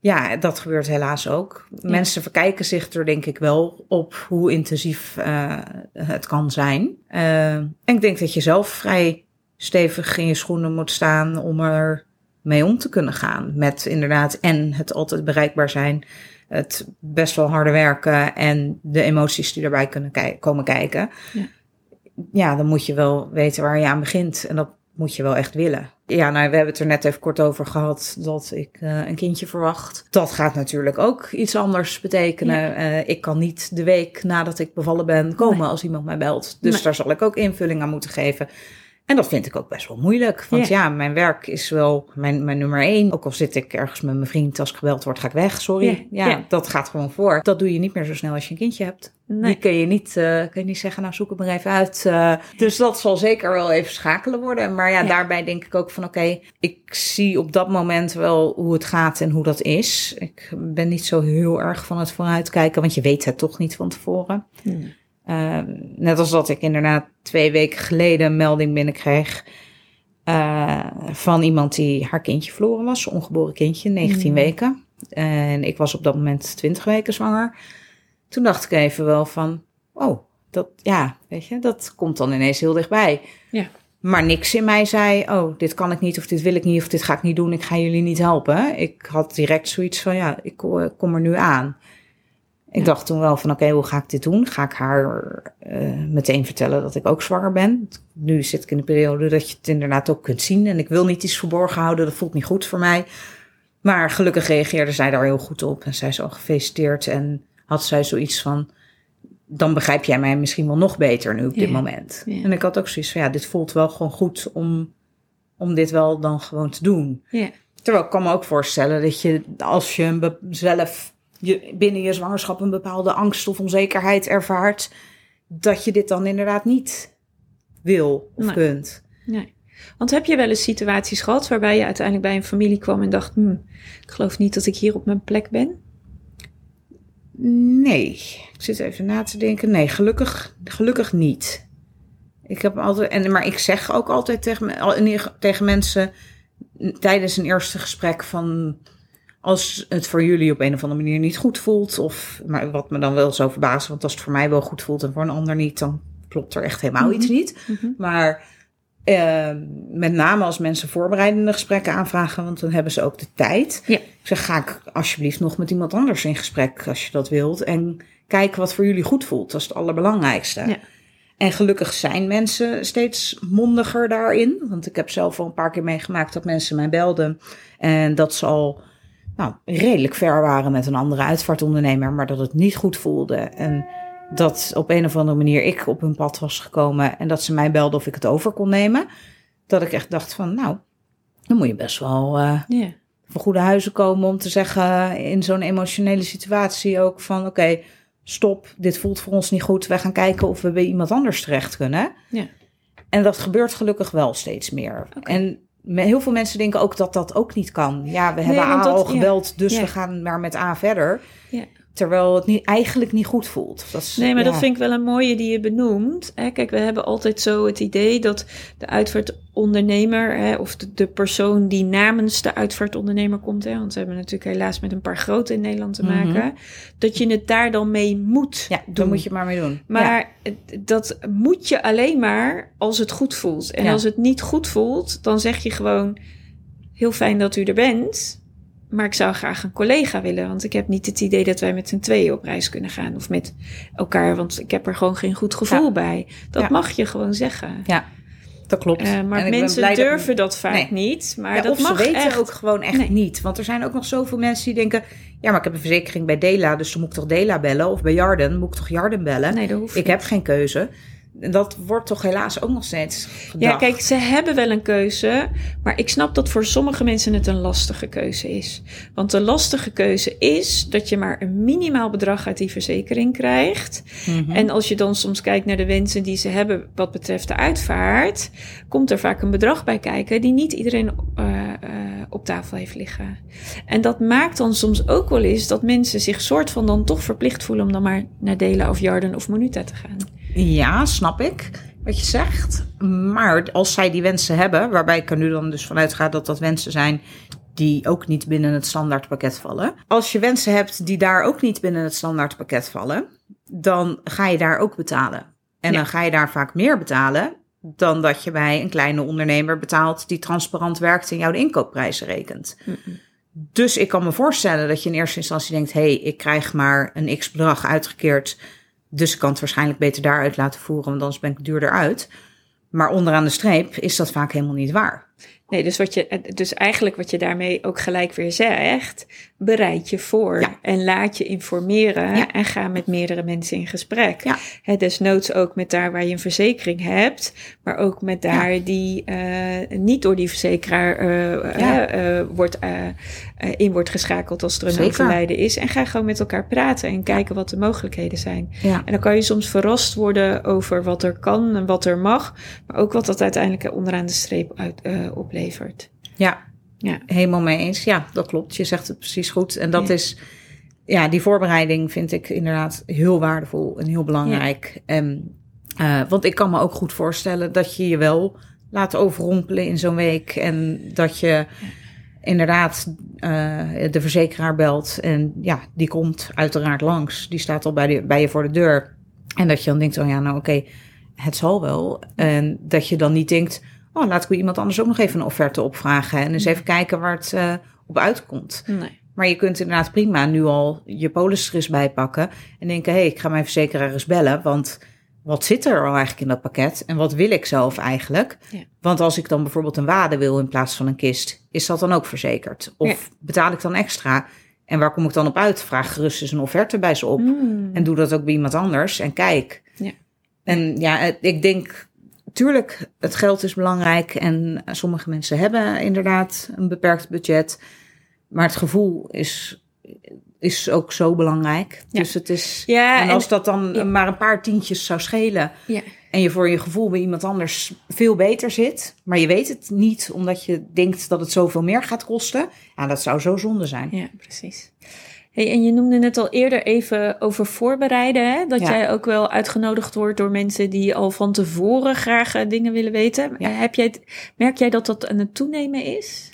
B: Ja, dat gebeurt helaas ook. Mensen verkijken zich er denk ik wel op hoe intensief eh, het kan zijn. Eh, en ik denk dat je zelf vrij stevig in je schoenen moet staan om er mee om te kunnen gaan. Met inderdaad en het altijd bereikbaar zijn, het best wel harde werken en de emoties die erbij kunnen komen kijken.
A: Ja.
B: ja, dan moet je wel weten waar je aan begint en dat moet je wel echt willen. Ja, nou, we hebben het er net even kort over gehad dat ik eh, een kindje verwacht. Dat gaat natuurlijk ook iets anders betekenen. Eh, ik kan niet de week nadat ik bevallen ben komen
A: Nee.
B: als iemand mij belt. Dus
A: Nee.
B: daar zal ik ook invulling aan moeten geven. En dat vind ik ook best wel moeilijk. Want ja, mijn werk is wel mijn, mijn nummer één. Ook al zit ik ergens met mijn vriend, als ik gebeld word, ga ik weg. Sorry.
A: Ja,
B: dat gaat gewoon voor. Dat doe je niet meer zo snel als je een kindje hebt.
A: Nee.
B: Die kun je niet, eh, kun je niet zeggen, nou zoek het maar even uit. eh. dus dat zal zeker wel even schakelen worden. Maar ja,
A: Ja.
B: daarbij denk ik ook van oké, ik zie op dat moment wel hoe het gaat en hoe dat is. Ik ben niet zo heel erg van het vooruitkijken, want je weet het toch niet van tevoren.
A: Hmm.
B: Uh, net als dat ik inderdaad twee weken geleden een melding binnenkreeg uh, van iemand die haar kindje verloren was, ongeboren kindje, 19
A: Mm.
B: weken. En ik was op dat moment 20 weken zwanger. Toen dacht ik even wel van, oh, dat, ja, weet je, dat komt dan ineens heel dichtbij.
A: Ja.
B: Maar niks in mij zei, oh, dit kan ik niet, of dit wil ik niet, of dit ga ik niet doen, ik ga jullie niet helpen. Ik had direct zoiets van, ja, ik ko- kom er nu aan. Ik dacht toen wel van, oké, hoe ga ik dit doen? Ga ik haar eh, meteen vertellen dat ik ook zwanger ben? Nu zit ik in de periode dat je het inderdaad ook kunt zien. En ik wil niet iets verborgen houden, dat voelt niet goed voor mij. Maar gelukkig reageerde zij daar heel goed op en zij is al gefeliciteerd en had zij zoiets van, dan begrijp jij mij misschien wel nog beter nu op dit
A: Ja,
B: moment.
A: ja.
B: En ik had ook zoiets van, ja, dit voelt wel gewoon goed om, om dit wel dan gewoon te doen.
A: Ja.
B: Terwijl ik kan me ook voorstellen dat je, als je be- zelf je, binnen je zwangerschap een bepaalde angst of onzekerheid ervaart, dat je dit dan inderdaad niet wil of
A: Nee.
B: kunt.
A: Nee. Want heb je wel eens situaties gehad waarbij je uiteindelijk bij een familie kwam en dacht: hm, ik geloof niet dat ik hier op mijn plek ben?
B: Nee, ik zit even na te denken. Nee, gelukkig, gelukkig niet. Ik heb altijd, en, maar ik zeg ook altijd tegen, tegen mensen tijdens een eerste gesprek van als het voor jullie op een of andere manier niet goed voelt, of maar wat me dan wel zo verbaast, want als het voor mij wel goed voelt en voor een ander niet, dan klopt er echt helemaal
A: Mhm.
B: iets niet.
A: Mhm.
B: Maar eh, met name als mensen voorbereidende gesprekken aanvragen, want dan hebben ze ook de tijd.
A: Ja.
B: Ik zeg, ga ik alsjeblieft nog met iemand anders in gesprek als je dat wilt. En kijk wat voor jullie goed voelt. Dat is het allerbelangrijkste.
A: Ja.
B: En gelukkig zijn mensen steeds mondiger daarin. Want ik heb zelf al een paar keer meegemaakt dat mensen mij belden. En dat ze al nou, redelijk ver waren met een andere uitvaartondernemer. Maar dat het niet goed voelde. En dat op een of andere manier ik op hun pad was gekomen. En dat ze mij belden of ik het over kon nemen. Dat ik echt dacht van nou, dan moet je best wel...
A: Ja.
B: van goede huizen komen om te zeggen in zo'n emotionele situatie ook van oké, stop, dit voelt voor ons niet goed. Wij gaan kijken of we bij iemand anders terecht kunnen.
A: Ja.
B: En dat gebeurt gelukkig wel steeds meer. En heel veel mensen denken ook dat dat ook niet kan. Ja, we hebben A
A: dat-
B: al
A: ja.
B: gebeld, dus
A: Ja.
B: we gaan maar met A verder.
A: Ja.
B: Terwijl het niet, eigenlijk niet goed voelt. Dat is,
A: Nee, maar
B: ja.
A: dat vind ik wel een mooie die je benoemt. Hè, kijk, we hebben altijd zo het idee dat de uitvaartondernemer, hè, of de, de persoon die namens de uitvaartondernemer komt, hè, want we hebben natuurlijk helaas met een paar grote in Nederland te
B: Mhm.
A: maken, dat je het daar dan mee moet
B: Ja,
A: doen.
B: daar moet je maar mee doen.
A: Maar dat moet je alleen maar als het goed voelt. En
B: Ja.
A: als het niet goed voelt, dan zeg je gewoon: heel fijn dat u er bent. Maar ik zou graag een collega willen. Want ik heb niet het idee dat wij met z'n tweeën op reis kunnen gaan. Of met elkaar. Want ik heb er gewoon geen goed gevoel
B: Ja.
A: bij. Dat
B: Ja.
A: mag je gewoon zeggen.
B: Ja, dat klopt.
A: Eh, maar mensen
B: dat-
A: durven dat vaak
B: Nee.
A: niet. Maar
B: Ja,
A: dat
B: of
A: mag
B: ze weten
A: echt.
B: ook gewoon echt
A: Nee.
B: niet. Want er zijn ook nog zoveel mensen die denken... ja, maar ik heb een verzekering bij Dela, dus dan moet ik toch Dela bellen? Of bij Jarden, moet ik toch Jarden bellen?
A: Nee, dat hoeft
B: ik
A: niet.
B: heb geen keuze. Dat wordt toch helaas ook nog steeds gedacht.
A: Ja, kijk, ze hebben wel een keuze, maar ik snap dat voor sommige mensen het een lastige keuze is. Want de lastige keuze is dat je maar een minimaal bedrag uit die verzekering krijgt.
B: Mhm.
A: En als je dan soms kijkt naar de wensen die ze hebben wat betreft de uitvaart, komt er vaak een bedrag bij kijken die niet iedereen eh, eh, op tafel heeft liggen. En dat maakt dan soms ook wel eens dat mensen zich soort van dan toch verplicht voelen om dan maar naar Dela of Jarden of Monuta te gaan.
B: Ja, snap ik wat je zegt. Maar als zij die wensen hebben, waarbij ik er nu dan dus vanuit ga dat dat wensen zijn die ook niet binnen het standaardpakket vallen. Als je wensen hebt die daar ook niet binnen het standaardpakket vallen, dan ga je daar ook betalen. En
A: Ja.
B: dan ga je daar vaak meer betalen dan dat je bij een kleine ondernemer betaalt die transparant werkt en jou de inkoopprijzen rekent. Dus ik kan me voorstellen dat je in eerste instantie denkt: hé, hey, ik krijg maar een x bedrag uitgekeerd. Dus ik kan het waarschijnlijk beter daaruit laten voeren, want anders ben ik duurder uit. Maar onderaan de streep is dat vaak helemaal niet waar.
A: Nee, dus, wat je, dus eigenlijk wat je daarmee ook gelijk weer zegt, bereid je voor
B: Ja.
A: en laat je informeren
B: Ja.
A: en ga met meerdere mensen in gesprek.
B: Ja.
A: Hè, desnoods ook met daar waar je een verzekering hebt, maar ook met daar die eh, niet door die verzekeraar eh, eh, wordt, eh, eh, in wordt geschakeld als er een
B: Zeker.
A: overlijden is. En ga gewoon met elkaar praten en kijken wat de mogelijkheden zijn. En dan kan je soms verrast worden over wat er kan en wat er mag, maar ook wat dat uiteindelijk onderaan de streep uit, eh, oplevert.
B: Ja,
A: Ja.
B: helemaal mee eens. Ja, dat klopt. Je zegt het precies goed. En dat
A: Ja.
B: is, ja, die voorbereiding vind ik inderdaad heel waardevol en heel belangrijk. En, eh, want ik kan me ook goed voorstellen dat je je wel laat overrompelen in zo'n week. En dat je inderdaad eh, de verzekeraar belt. En ja, die komt uiteraard langs. Die staat al bij, de, bij je voor de deur. En dat je dan denkt, oh ja, nou oké, het zal wel. En dat je dan niet denkt, oh, laat ik iemand anders ook nog even een offerte opvragen. En eens even kijken waar het eh, op uitkomt.
A: Nee.
B: Maar je kunt inderdaad prima nu al je polis er eens bij pakken. En denken, hé, hey, ik ga mijn verzekeraar eens bellen. Want wat zit er al eigenlijk in dat pakket en wat wil ik zelf eigenlijk?
A: Ja.
B: Want als ik dan bijvoorbeeld een wade wil in plaats van een kist, is dat dan ook verzekerd? Of
A: Ja.
B: betaal ik dan extra? En waar kom ik dan op uit? Vraag gerust eens een offerte bij ze op.
A: Mm.
B: En doe dat ook bij iemand anders en kijk.
A: Ja.
B: En ja, het- ik denk, tuurlijk, het geld is belangrijk. En sommige mensen hebben inderdaad een beperkt budget. Maar het gevoel is, is ook zo belangrijk.
A: Ja.
B: Dus het is.
A: Ja,
B: en
A: en-
B: als dat dan
A: ja.
B: maar een paar tientjes zou schelen.
A: Ja.
B: En je voor je gevoel bij iemand anders veel beter zit. Maar je weet het niet omdat je denkt dat het zoveel meer gaat kosten. Ja, dat zou zo zonde zijn.
A: Ja, precies. Hey, en je noemde net al eerder even over voorbereiden. Hè? Dat
B: Ja.
A: jij ook wel uitgenodigd wordt door mensen die al van tevoren graag eh, dingen willen weten.
B: Ja.
A: Heb jij het, merk jij dat dat aan het toenemen is?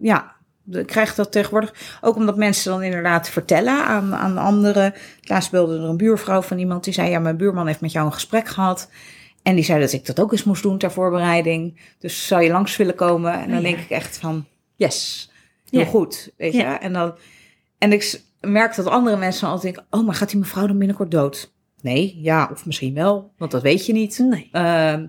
B: ja, ik krijg dat tegenwoordig. Ook omdat mensen dan inderdaad vertellen aan, aan anderen. Laatst belde er een buurvrouw van iemand die zei: Ja, mijn buurman heeft met jou een gesprek gehad. En die zei dat ik dat ook eens moest doen ter voorbereiding. Dus zou je langs willen komen? En dan
A: Ja.
B: denk ik echt van: Yes, heel
A: Ja.
B: goed. Weet je? En, dan, en ik merk dat andere mensen altijd denken: Oh, maar gaat die mevrouw dan binnenkort dood? Nee, ja, of misschien wel, want dat weet je niet.
A: Nee.
B: Ehm,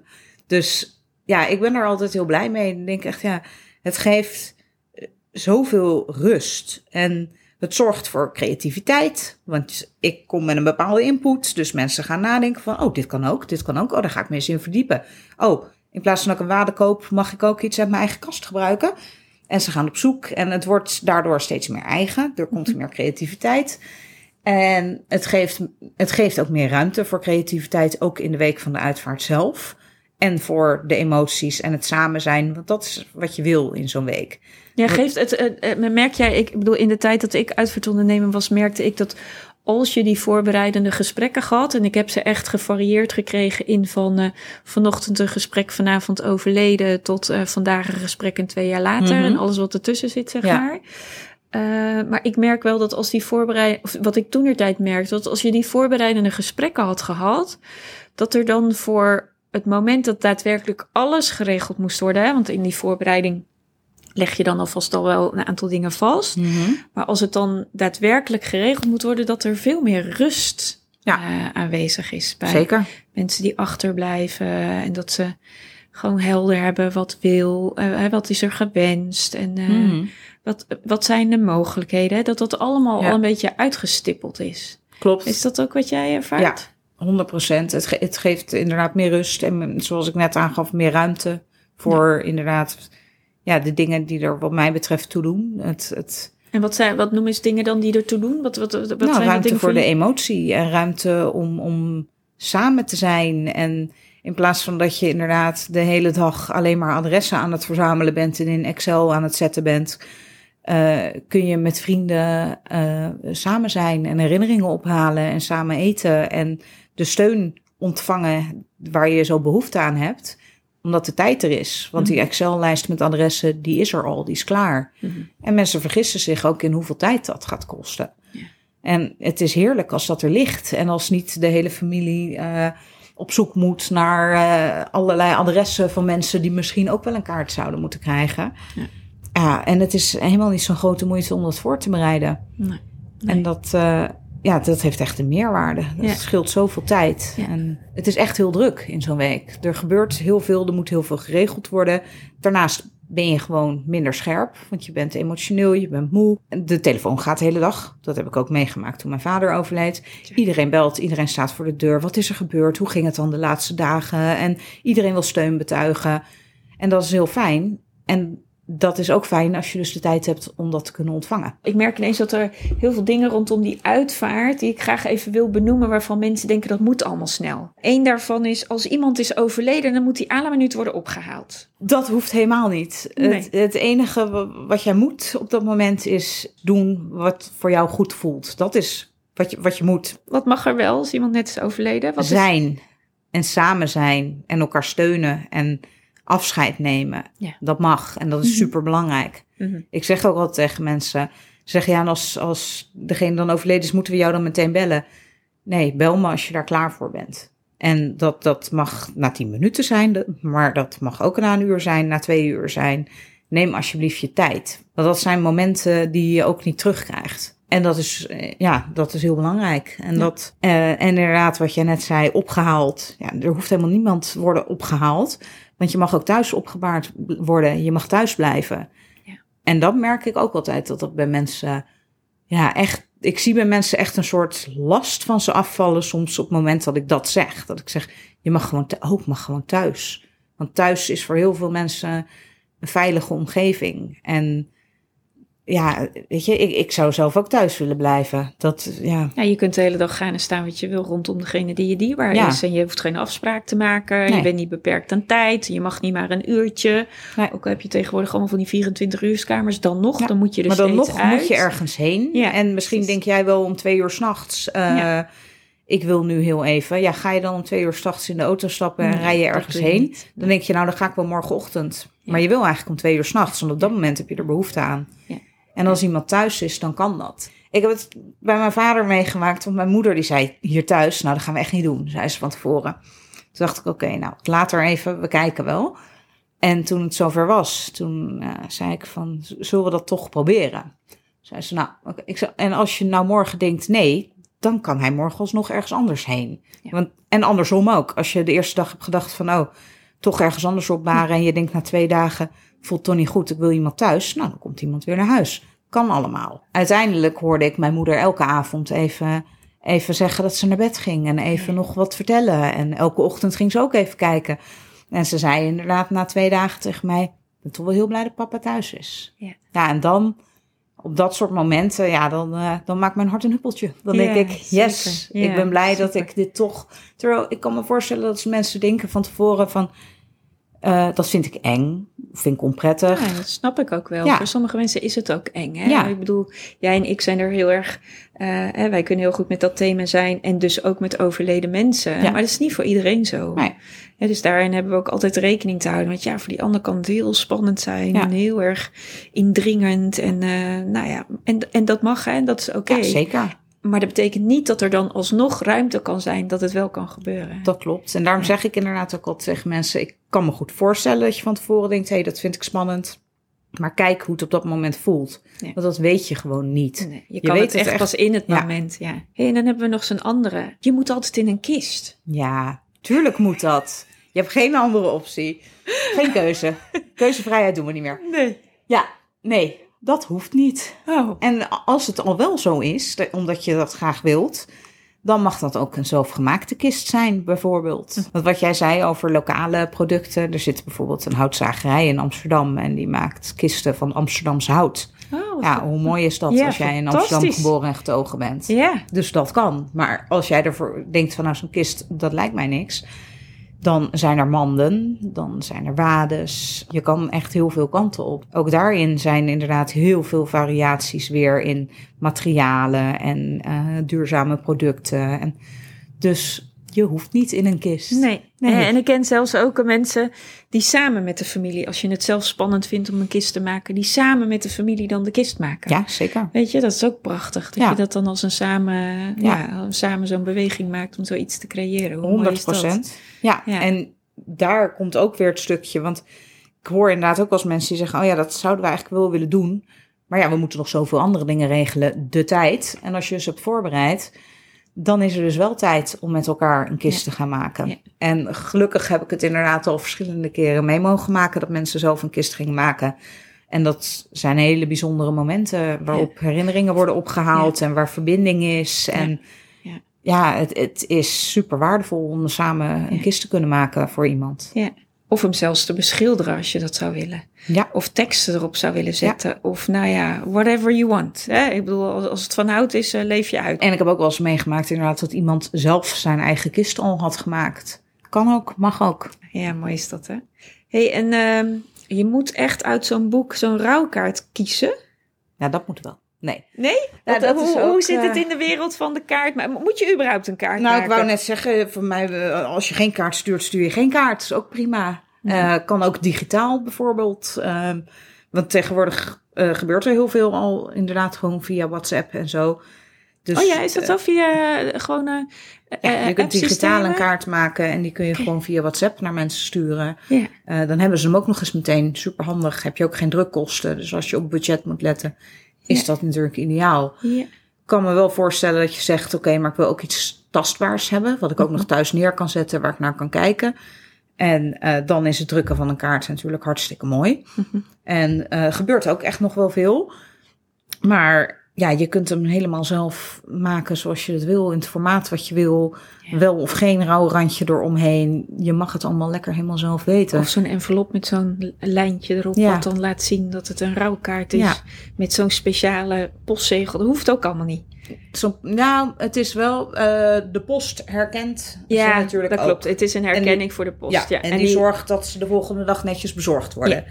B: dus ja, ik ben er altijd heel blij mee. Ik denk echt, ja, het geeft eh, zoveel rust. En het zorgt voor creativiteit. Want ik kom met een bepaalde input. Dus mensen gaan nadenken van, oh, dit kan ook, dit kan ook. Oh, daar ga ik me eens in verdiepen. Oh, in plaats van dat ik een wade koop, mag ik ook iets uit mijn eigen kast gebruiken. En ze gaan op zoek. En het wordt daardoor steeds meer eigen. Er komt meer creativiteit. En het geeft, het geeft ook meer ruimte voor creativiteit, ook in de week van de uitvaart zelf. En voor de emoties en het samen zijn, want dat is wat je wil in zo'n week.
A: Ja, geeft het, eh, eh, merk jij, ik bedoel, in de tijd dat ik uitvaartondernemer was, merkte ik dat als je die voorbereidende gesprekken gehad, en ik heb ze echt gevarieerd gekregen in van eh, vanochtend een gesprek, vanavond overleden, tot eh, vandaag een gesprek en twee jaar later,
B: Mhm.
A: en alles wat ertussen zit, zeg
B: Ja.
A: maar. Eh, maar ik merk wel dat als die voorbereid, of wat ik toen de tijd merkte, dat als je die voorbereidende gesprekken had gehad, dat er dan voor het moment dat daadwerkelijk alles geregeld moest worden, hè, want in die voorbereiding leg je dan alvast al wel een aantal dingen vast. Maar als het dan daadwerkelijk geregeld moet worden, dat er veel meer rust
B: Ja.
A: eh, aanwezig is bij
B: Zeker.
A: mensen die achterblijven. En dat ze gewoon helder hebben wat wil, eh, wat is er gewenst en eh,
B: Mhm.
A: wat, wat zijn de mogelijkheden. hè? Dat dat allemaal
B: Ja.
A: al een beetje uitgestippeld is.
B: Klopt.
A: Is dat ook wat jij ervaart?
B: 100 procent. Het, ge- het geeft inderdaad meer rust en zoals ik net aangaf, meer ruimte voor inderdaad ja, de dingen die er wat mij betreft toe doen. Het, het,
A: En wat, zijn, wat noemen eens dingen dan die ertoe doen? Wat, wat, wat
B: nou,
A: zijn
B: ruimte
A: dingen
B: voor de emotie en ruimte om, om samen te zijn. En in plaats van dat je inderdaad de hele dag alleen maar adressen aan het verzamelen bent en in Excel aan het zetten bent, eh, kun je met vrienden eh, samen zijn en herinneringen ophalen en samen eten en de steun ontvangen waar je zo behoefte aan hebt omdat de tijd er is. Want die
A: Mhm.
B: Excel-lijst met adressen, die is er al, die is klaar.
A: Mhm.
B: En mensen vergissen zich ook in hoeveel tijd dat gaat kosten.
A: Ja.
B: En het is heerlijk als dat er ligt. En als niet de hele familie eh, op zoek moet naar eh, allerlei adressen van mensen die misschien ook wel een kaart zouden moeten krijgen.
A: Ja.
B: Ja, en het is helemaal niet zo'n grote moeite om dat voor te bereiden.
A: Nee. Nee.
B: En dat, eh, ja, dat heeft echt een meerwaarde. Dat
A: Ja.
B: scheelt zoveel tijd.
A: Ja.
B: En het is echt heel druk in zo'n week. Er gebeurt heel veel, er moet heel veel geregeld worden. Daarnaast ben je gewoon minder scherp, want je bent emotioneel, je bent moe. De telefoon gaat de hele dag. Dat heb ik ook meegemaakt toen mijn vader overleed. Iedereen belt, iedereen staat voor de deur. Wat is er gebeurd? Hoe ging het dan de laatste dagen? En iedereen wil steun betuigen. En dat is heel fijn. En dat is ook fijn als je dus de tijd hebt om dat te kunnen ontvangen.
A: Ik merk ineens dat er heel veel dingen rondom die uitvaart, die ik graag even wil benoemen, waarvan mensen denken dat moet allemaal snel. Eén daarvan is, als iemand is overleden, dan moet die à la minuut worden opgehaald.
B: Dat hoeft helemaal niet.
A: Nee.
B: Het, het enige wa- wat jij moet op dat moment is doen wat voor jou goed voelt. Dat is wat je, wat je moet.
A: Wat mag er wel als iemand net is overleden? Wat is-
B: zijn en samen zijn en elkaar steunen en afscheid nemen.
A: Ja.
B: Dat mag en dat is
A: Mhm.
B: super belangrijk.
A: Mhm.
B: Ik zeg ook altijd tegen mensen: zeg ja, als, als degene dan overleden is, moeten we jou dan meteen bellen? Nee, bel me als je daar klaar voor bent. En dat, dat mag na tien minuten zijn, maar dat mag ook na een uur zijn, na twee uur zijn. Neem alsjeblieft je tijd. Want dat zijn momenten die je ook niet terugkrijgt. En dat is, eh, ja, dat is heel belangrijk. En,
A: Ja.
B: dat, eh, en inderdaad, wat jij net zei, opgehaald. Ja, er hoeft helemaal niemand te worden opgehaald. Want je mag ook thuis opgebaard worden. Je mag thuis blijven.
A: Ja.
B: En dat merk ik ook altijd, dat dat bij mensen, ja, echt. Ik zie bij mensen echt een soort last van ze afvallen soms op het moment dat ik dat zeg. Dat ik zeg, je mag gewoon, oh, ik mag gewoon thuis. Want thuis is voor heel veel mensen een veilige omgeving. En ja, weet je, ik, ik zou zelf ook thuis willen blijven. Dat, ja,
A: Ja, je kunt de hele dag gaan en staan wat je wil rondom degene die je dierbaar
B: Ja.
A: is. En je hoeft geen afspraak te maken. Je bent niet beperkt aan tijd. Je mag niet maar een uurtje.
B: Nee.
A: Ook al heb je tegenwoordig allemaal van die 24 uurskamers. Dan nog,
B: Ja,
A: dan moet je er
B: maar dan nog
A: uit.
B: moet je ergens heen.
A: Ja,
B: en misschien denk jij wel om twee uur s'nachts,
A: Ja.
B: ik wil nu heel even. Ja, ga je dan om twee uur s'nachts in de auto stappen en
A: Nee,
B: rij je ergens
A: je
B: heen?
A: niet.
B: Dan denk je, nou, dan ga ik wel morgenochtend. Maar je wil eigenlijk om twee uur s'nachts, want op dat moment heb je er behoefte aan.
A: Ja.
B: En als iemand thuis is, dan kan dat. Ik heb het bij mijn vader meegemaakt, want mijn moeder die zei hier thuis, nou, dat gaan we echt niet doen, zei ze van tevoren. Toen dacht ik, oké, nou, later even, we kijken wel. En toen het zover was, toen eh, zei ik van, zullen we dat toch proberen? Zei ze, nou, ik zei, en als je nou morgen denkt nee, dan kan hij morgen alsnog ergens anders heen.
A: Ja.
B: Want, en andersom ook. Als je de eerste dag hebt gedacht van, oh, toch ergens anders opbaren. En je denkt na twee dagen, voelt toch niet goed, ik wil iemand thuis. Nou, dan komt iemand weer naar huis. Kan allemaal. Uiteindelijk hoorde ik mijn moeder elke avond even, even zeggen dat ze naar bed ging. En even nog wat vertellen. En elke ochtend ging ze ook even kijken. En ze zei inderdaad na twee dagen tegen mij, ik ben toch wel heel blij dat papa thuis is.
A: Ja.
B: Ja, en dan op dat soort momenten, ja, dan, eh, dan maakt mijn hart een huppeltje. Dan
A: Ja,
B: denk ik, yes,
A: zeker. Ja,
B: ik ben blij dat ik dit toch... Terwijl ik kan me voorstellen dat mensen denken van tevoren van... eh, dat vind ik eng, vind ik onprettig.
A: Ja, dat snap ik ook wel.
B: Ja.
A: Voor sommige mensen is het ook eng. Hè?
B: Ja.
A: Ik bedoel, jij en ik zijn er heel erg. eh, hè, wij kunnen heel goed met dat thema zijn. En dus ook met overleden mensen.
B: Ja.
A: Maar dat is niet voor iedereen zo.
B: Nee.
A: Hè, dus daarin hebben we ook altijd rekening te houden. Want ja, voor die ander kan het heel spannend zijn.
B: Ja.
A: En heel erg indringend. En eh, nou ja, en, en dat mag hè, en dat is oké.
B: Ja, zeker.
A: Maar dat betekent niet dat er dan alsnog ruimte kan zijn dat het wel kan gebeuren.
B: Dat klopt. En daarom
A: Ja.
B: zeg ik inderdaad ook altijd tegen mensen... ik kan me goed voorstellen dat je van tevoren denkt... hé, hey, dat vind ik spannend. Maar kijk hoe het op dat moment voelt. Want dat weet je gewoon niet.
A: Nee, je kan
B: weet
A: het
B: het
A: echt
B: echt-
A: pas in het
B: Ja.
A: moment. Ja. Hey, en dan hebben we nog zo'n andere. Je moet altijd in een kist.
B: Ja, tuurlijk moet dat. Je hebt geen andere optie. Geen keuze. Keuzevrijheid doen we niet meer.
A: Nee.
B: Ja, nee, dat hoeft niet.
A: Oh.
B: En als het al wel zo is, omdat je dat graag wilt, dan mag dat ook een zelfgemaakte kist zijn, bijvoorbeeld. Want wat jij zei over lokale producten, er zit bijvoorbeeld een houtzagerij in Amsterdam en die maakt kisten van Amsterdamse hout.
A: Oh,
B: Ja, hoe mooi is dat
A: Ja,
B: als jij in Amsterdam geboren en getogen bent?
A: Ja.
B: Dus dat kan. Maar als jij ervoor denkt van nou zo'n kist, dat lijkt mij niks. Dan zijn er manden, dan zijn er wades. Je kan echt heel veel kanten op. Ook daarin zijn inderdaad heel veel variaties weer in materialen en eh, duurzame producten. En dus je hoeft niet in een kist.
A: Nee.
B: Nee.
A: En ik ken zelfs ook mensen die samen met de familie, als je het zelf spannend vindt om een kist te maken, die samen met de familie dan de kist maken.
B: Ja, zeker.
A: Weet je, dat is ook prachtig. Dat
B: Ja.
A: je dat dan als een samen, ja.
B: Ja.
A: samen zo'n beweging maakt om zoiets te creëren. Hoe mooi
B: 100
A: is dat?
B: procent. Ja,
A: Ja.
B: en daar komt ook weer het stukje. Want ik hoor inderdaad ook als mensen die zeggen: Oh ja, dat zouden we eigenlijk wel willen doen. Maar ja, we moeten nog zoveel andere dingen regelen. De tijd. En als je dus hebt voorbereid, dan is er dus wel tijd om met elkaar een kist
A: Ja.
B: te gaan maken.
A: Ja.
B: En gelukkig heb ik het inderdaad al verschillende keren mee mogen maken dat mensen zelf een kist gingen maken. En dat zijn hele bijzondere momenten waarop herinneringen worden opgehaald en waar verbinding is. En
A: Ja.
B: ja, het, het is super waardevol om samen een kist te kunnen maken voor iemand.
A: Ja. Of hem zelfs te beschilderen als je dat zou willen.
B: Ja,
A: Of teksten erop zou willen zetten. Of nou ja, whatever you want. Hè? Ik bedoel, als, het van hout is, eh, leef je uit.
B: en ik heb ook wel eens meegemaakt inderdaad dat iemand zelf zijn eigen kist al had gemaakt. Kan ook, mag ook.
A: Ja, mooi is dat, hè? hey, en ehm, je moet echt uit zo'n boek zo'n rouwkaart kiezen.
B: Ja, dat moet wel. Nee.
A: Nee?
B: Dat
A: hoe,
B: is
A: hoe
B: ook,
A: zit het
B: eh,
A: in de wereld van de kaart? Maar moet je überhaupt een kaart
B: Nou,
A: maken?
B: ik wou net zeggen, voor mij, eh, als je geen kaart stuurt, stuur je geen kaart. is ook prima. Eh, kan ook digitaal bijvoorbeeld. Ehm, want tegenwoordig eh, gebeurt er heel veel al inderdaad gewoon via WhatsApp en zo. Dus,
A: oh ja, is dat
B: eh,
A: zo via eh, gewoon eh
B: ja,
A: eh,
B: je kunt digitaal een kaart maken en die kun je gewoon via WhatsApp naar mensen sturen.
A: Ja.
B: Eh, dan hebben ze hem ook nog eens meteen super handig. Heb je ook geen drukkosten. Dus als je op budget moet letten, is
A: Ja.
B: dat natuurlijk ideaal.
A: Ja.
B: kan me wel voorstellen dat je zegt: oké, maar ik wil ook iets tastbaars hebben, wat ik ook nog thuis neer kan zetten, waar ik naar kan kijken. En uh, dan is het drukken van een kaart natuurlijk hartstikke mooi. En uh, gebeurt ook echt nog wel veel. Maar ja, je kunt hem helemaal zelf maken zoals je het wil, in het formaat wat je wil. Ja. Wel of geen rouwrandje eromheen. Je mag het allemaal lekker helemaal zelf weten.
A: Of zo'n envelop met zo'n lijntje erop, ja. wat dan laat zien dat het een rouwkaart is. Ja. Met zo'n speciale postzegel. Dat hoeft ook allemaal niet.
B: Zo, nou, het is wel, uh, de post herkent
A: ja,
B: natuurlijk
A: dat klopt. Het is een herkenning die, voor de post.
B: Ja,
A: ja.
B: En, en die, die, zorgt dat ze de volgende dag netjes bezorgd worden.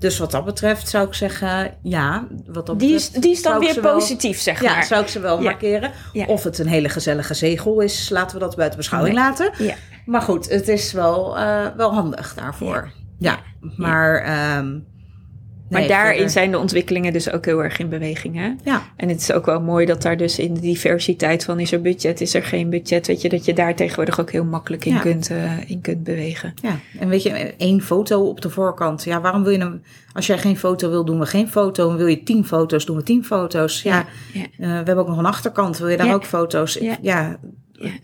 B: Dus wat dat betreft zou ik zeggen, ja. Wat dat
A: die, is, die is dan weer positief,
B: wel,
A: zeg
B: ja,
A: maar.
B: zou ik ze wel ja. markeren. Ja. Of het een hele gezellige zegel is, laten we dat buiten beschouwing nee. laten.
A: Ja.
B: Maar goed, het is wel, uh, wel handig daarvoor. Ja, maar... Um,
A: maar
B: nee,
A: daarin
B: verder.
A: zijn de ontwikkelingen dus ook heel erg in beweging. Hè?
B: Ja.
A: En het is ook wel mooi dat daar dus in de diversiteit van is er budget, is er geen budget, weet je, dat je daar tegenwoordig ook heel makkelijk in,
B: Ja.
A: kunt, uh, in kunt bewegen.
B: Ja, en weet je, één foto op de voorkant. Ja, waarom wil je hem... Als jij geen foto wil, doen we geen foto. En wil je tien foto's, doen we tien foto's. Ja,
A: ja.
B: Uh, we hebben ook nog een achterkant. Wil je daar ook foto's?
A: Ja.
B: Ja,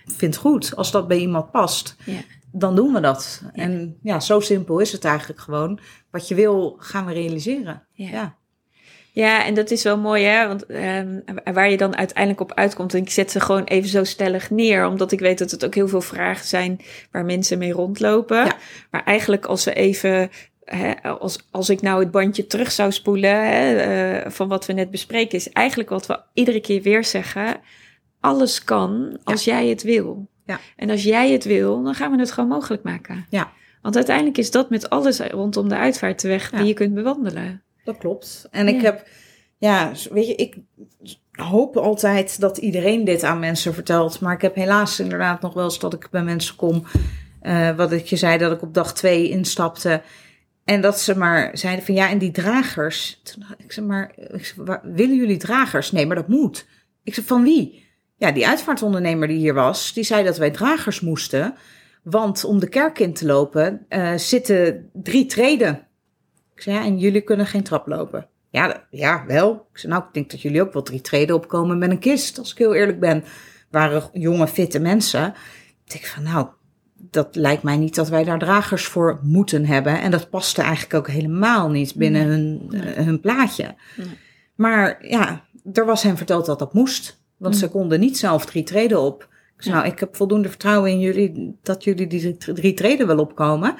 B: vind goed. Als dat bij iemand past,
A: Ja.
B: Dan doen we dat.
A: Ja.
B: En ja, zo simpel is het eigenlijk gewoon. Wat je wil, gaan we realiseren.
A: Ja.
B: Ja,
A: Ja, en dat is wel mooi, hè? Want ehm, waar je dan uiteindelijk op uitkomt, en ik zet ze gewoon even zo stellig neer, omdat ik weet dat het ook heel veel vragen zijn waar mensen mee rondlopen.
B: Ja.
A: Maar eigenlijk als we even, hè, als, als ik nou het bandje terug zou spoelen hè, eh, van wat we net bespreken, is eigenlijk wat we iedere keer weer zeggen: alles kan als jij het wil.
B: Ja.
A: En als jij het wil, dan gaan we het gewoon mogelijk maken.
B: Ja.
A: Want uiteindelijk is dat met alles rondom de uitvaartweg
B: Ja.
A: die je kunt bewandelen.
B: dat klopt. En ik heb, ja, weet je, ik hoop altijd dat iedereen dit aan mensen vertelt. Maar ik heb helaas inderdaad nog wel eens dat ik bij mensen kom. eh, wat ik je zei, dat ik op dag twee instapte. En dat ze maar zeiden van ja, en die dragers. Toen ik zeg maar, ik waar- willen jullie dragers? Nee, maar dat moet. Ik zeg van wie? Ja, die uitvaartondernemer die hier was, die zei dat wij dragers moesten. Want om de kerk in te lopen eh, zitten drie treden. Ik zei ja, en jullie kunnen geen trap lopen. Ja, ja, wel. Ik zei nou, ik denk dat jullie ook wel drie treden opkomen met een kist, als ik heel eerlijk ben. Waren jonge, fitte mensen. Ik denk van nou, dat lijkt mij niet dat wij daar dragers voor moeten hebben. En dat paste eigenlijk ook helemaal niet binnen hun, hun plaatje.
A: Nee.
B: Maar ja, er was hen verteld dat dat moest. Want
A: Mm.
B: ze konden niet zelf drie treden op. Ik zei,
A: Ja.
B: nou, ik heb voldoende vertrouwen in jullie dat jullie die drie- treden wel opkomen.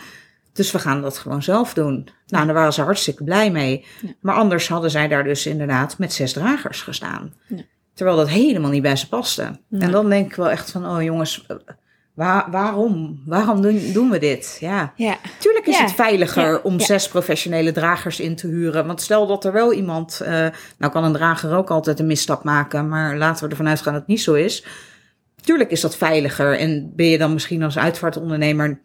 B: Dus we gaan dat gewoon zelf doen. Nou, daar waren ze hartstikke blij mee.
A: Ja.
B: Maar anders hadden zij daar dus inderdaad met zes dragers gestaan.
A: Ja.
B: Terwijl dat helemaal niet bij ze paste. En dan denk ik wel echt van, oh jongens, waar, waarom? Waarom doen, doen we dit? Ja.
A: Ja,
B: Tuurlijk is
A: Ja,
B: het veiliger
A: ja,
B: om zes professionele dragers in te huren. Want stel dat er wel iemand. eh, nou kan een drager ook altijd een misstap maken. Maar laten we ervan uitgaan dat het niet zo is. Tuurlijk is dat veiliger. En ben je dan misschien als uitvaartondernemer.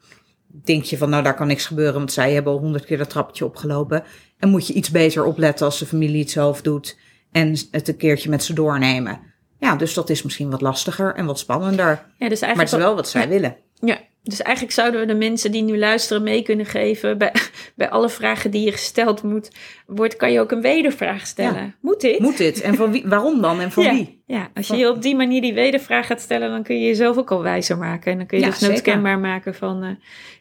B: Denk je van nou daar kan niks gebeuren. Want zij hebben al honderd keer dat trappetje opgelopen. En moet je iets beter opletten als de familie het zelf doet. En het een keertje met ze doornemen. Ja, dus dat is misschien wat lastiger en wat spannender.
A: ja dus
B: Maar het is wel wat zij
A: ja.
B: willen.
A: Ja, dus eigenlijk zouden we de mensen die nu luisteren mee kunnen geven bij, bij alle vragen die je gesteld moet, wordt, kan je ook een wedervraag stellen. Moet dit?
B: Moet dit? En van wie, waarom dan? En van
A: ja.
B: wie?
A: Ja, als je je op die manier die wedervraag gaat stellen, dan kun je jezelf ook al wijzer maken. En dan kun je dus nooit
B: zeker.
A: kenbaar maken van, eh,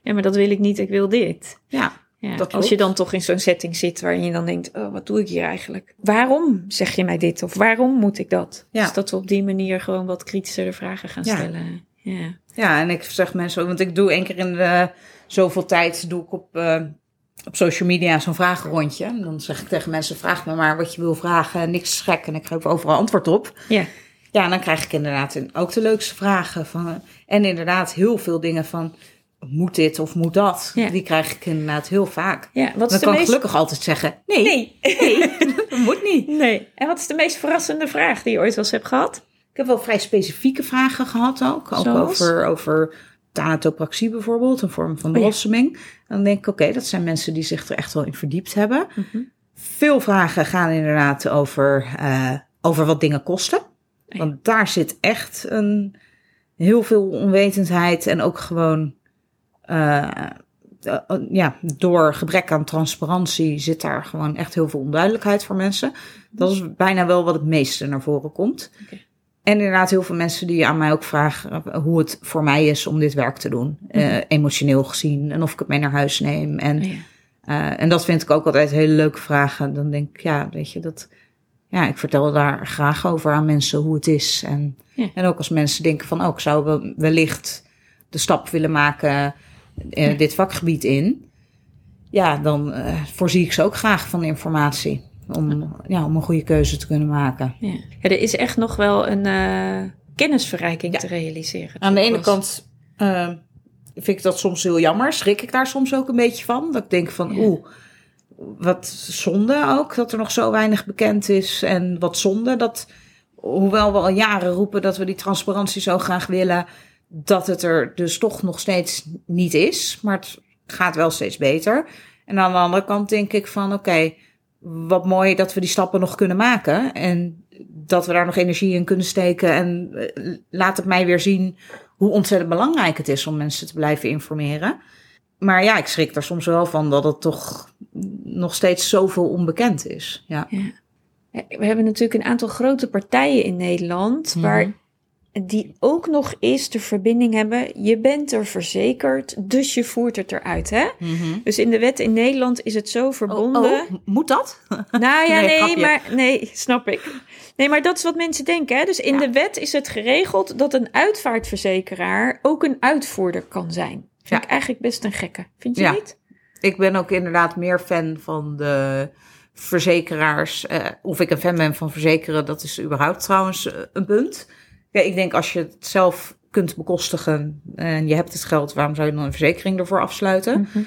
A: ja, maar dat wil ik niet, ik wil dit.
B: Ja,
A: Ja,
B: Dat
A: als je dan toch in zo'n setting zit waarin je dan denkt, oh, wat doe ik hier eigenlijk? Waarom zeg je mij dit? Of waarom moet ik dat?
B: Ja.
A: Dus dat we op die manier gewoon wat kritischer vragen gaan
B: Ja.
A: stellen. Ja.
B: Ja, en ik zeg mensen, want ik doe één keer in de zoveel tijd, doe ik op, eh, op social media zo'n vragenrondje. En dan zeg ik tegen mensen, vraag me maar wat je wil vragen, niks gek. En ik geef overal antwoord op.
A: Ja.
B: Ja, en dan krijg ik inderdaad ook de leukste vragen. Van, en inderdaad heel veel dingen van, moet dit of moet dat?
A: Ja.
B: Die krijg ik inderdaad heel vaak.
A: ja, wat
B: Dan
A: is de
B: kan
A: meest...
B: gelukkig altijd zeggen, nee,
A: Nee.
B: nee, dat moet niet.
A: nee. En wat is de meest verrassende vraag die je ooit wel eens hebt gehad?
B: Ik heb wel vrij specifieke vragen gehad ook. Ook
A: Zoals?
B: over, over bijvoorbeeld, een vorm van
A: Oh ja.
B: blossoming. Dan denk ik, oké, dat zijn mensen die zich er echt wel in verdiept hebben.
A: Mhm.
B: Veel vragen gaan inderdaad over, eh, over wat dingen kosten.
A: Ja.
B: Want daar zit echt een, heel veel onwetendheid en ook gewoon... eh, eh, ja, door gebrek aan transparantie zit daar gewoon echt heel veel onduidelijkheid voor mensen. Dat is bijna wel wat het meeste naar voren komt. En inderdaad heel veel mensen die aan mij ook vragen eh, hoe het voor mij is om dit werk te doen.
A: Mhm.
B: emotioneel gezien. En of ik het mee naar huis neem. En,
A: Ja.
B: eh, en dat vind ik ook altijd hele leuke vragen. Dan denk ik, ja, weet je, dat... Ja, ik vertel daar graag over aan mensen hoe het is. En,
A: Ja.
B: en ook als mensen denken van, oh, ik zou wel- wellicht de stap willen maken eh, dit vakgebied in. Ja, dan eh, voorzie ik ze ook graag van informatie. Om, ja, om een goede keuze te kunnen maken.
A: Ja. ja, er is echt nog wel een eh, kennisverrijking
B: Ja.
A: te realiseren.
B: Aan de ene kant vind ik dat soms heel jammer. Schrik ik daar soms ook een beetje van. Dat ik denk van,
A: Ja.
B: oeh, wat zonde ook dat er nog zo weinig bekend is. En wat zonde dat, hoewel we al jaren roepen dat we die transparantie zo graag willen, dat het er dus toch nog steeds niet is. Maar het gaat wel steeds beter. En aan de andere kant denk ik van, oké, wat mooi dat we die stappen nog kunnen maken. En dat we daar nog energie in kunnen steken. En eh, laat het mij weer zien hoe ontzettend belangrijk het is om mensen te blijven informeren. Maar ja, ik schrik er soms wel van dat het toch nog steeds zoveel onbekend is. Ja.
A: Ja, We hebben natuurlijk een aantal grote partijen in Nederland.
B: Mhm.
A: waar die ook nog eens de verbinding hebben. Je bent er verzekerd, dus je voert het eruit. Hè? Dus in de wet in Nederland is het zo verbonden.
B: Oh, oh, moet dat?
A: Nou ja,
B: Nee,
A: nee, maar nee, snap ik. Nee, maar dat is wat mensen denken. Hè? Dus in
B: Ja.
A: de wet is het geregeld dat een uitvaartverzekeraar ook een uitvoerder kan zijn. Vind
B: Ja.
A: ik eigenlijk best een gekke. Vind je
B: Ja.
A: niet?
B: Ik ben ook inderdaad meer fan van de verzekeraars. Eh, of ik een fan ben van verzekeren, dat is überhaupt trouwens eh, een punt. Ja, ik denk als je het zelf kunt bekostigen en je hebt het geld, waarom zou je dan een verzekering ervoor afsluiten?
A: Mhm.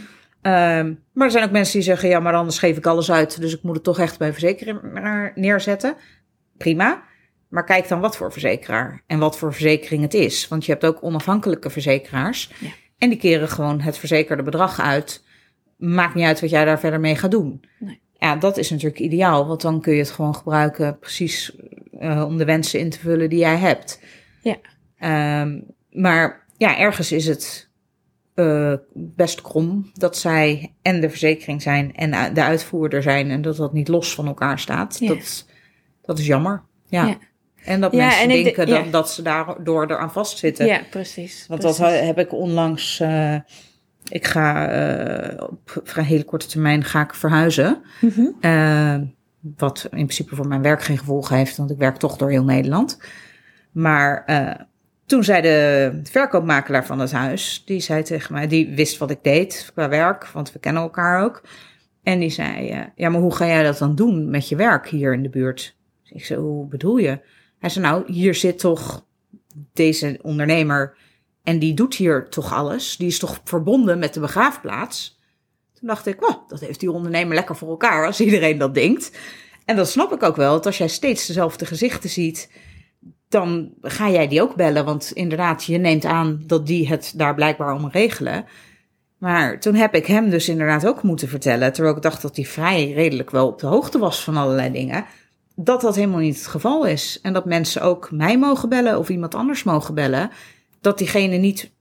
B: Ehm, maar er zijn ook mensen die zeggen, ja, maar anders geef ik alles uit, dus ik moet het toch echt bij een verzekeraar neerzetten. Prima. Maar kijk dan wat voor verzekeraar en wat voor verzekering het is. Want je hebt ook onafhankelijke verzekeraars.
A: Ja.
B: En die keren gewoon het verzekerde bedrag uit. Maakt niet uit wat jij daar verder mee gaat doen.
A: Nee.
B: Ja, dat is natuurlijk ideaal, want dan kun je het gewoon gebruiken precies eh, om de wensen in te vullen die jij hebt.
A: Ja.
B: Ehm, maar ja, ergens is het eh, best krom dat zij en de verzekering zijn en de uitvoerder zijn en dat dat niet los van elkaar staat.
A: Ja.
B: Dat, is- dat is jammer. Ja.
A: Ja.
B: En dat
A: Ja,
B: mensen
A: en
B: denken
A: ja.
B: dan, dat ze daardoor eraan vastzitten.
A: Ja, precies.
B: Want dat heb ik onlangs. eh, ik ga op vrij hele korte termijn ga ik verhuizen. Eh, wat in principe voor mijn werk geen gevolgen heeft, want ik werk toch door heel Nederland. Maar eh, toen zei de verkoopmakelaar van het huis, die zei tegen mij, die wist wat ik deed qua werk, want we kennen elkaar ook. En die zei, eh, ja, maar hoe ga jij dat dan doen met je werk hier in de buurt? Ik zei, hoe bedoel je? Hij zei, nou, hier zit toch deze ondernemer en die doet hier toch alles. Die is toch verbonden met de begraafplaats? Dacht ik, wow, dat heeft die ondernemer lekker voor elkaar als iedereen dat denkt. En dat snap ik ook wel, want als jij steeds dezelfde gezichten ziet, dan ga jij die ook bellen. Want inderdaad, je neemt aan dat die het daar blijkbaar om regelen. Maar toen heb ik hem dus inderdaad ook moeten vertellen, terwijl ik dacht dat hij vrij redelijk wel op de hoogte was van allerlei dingen, dat dat helemaal niet het geval is. En dat mensen ook mij mogen bellen of iemand anders mogen bellen, dat diegene niet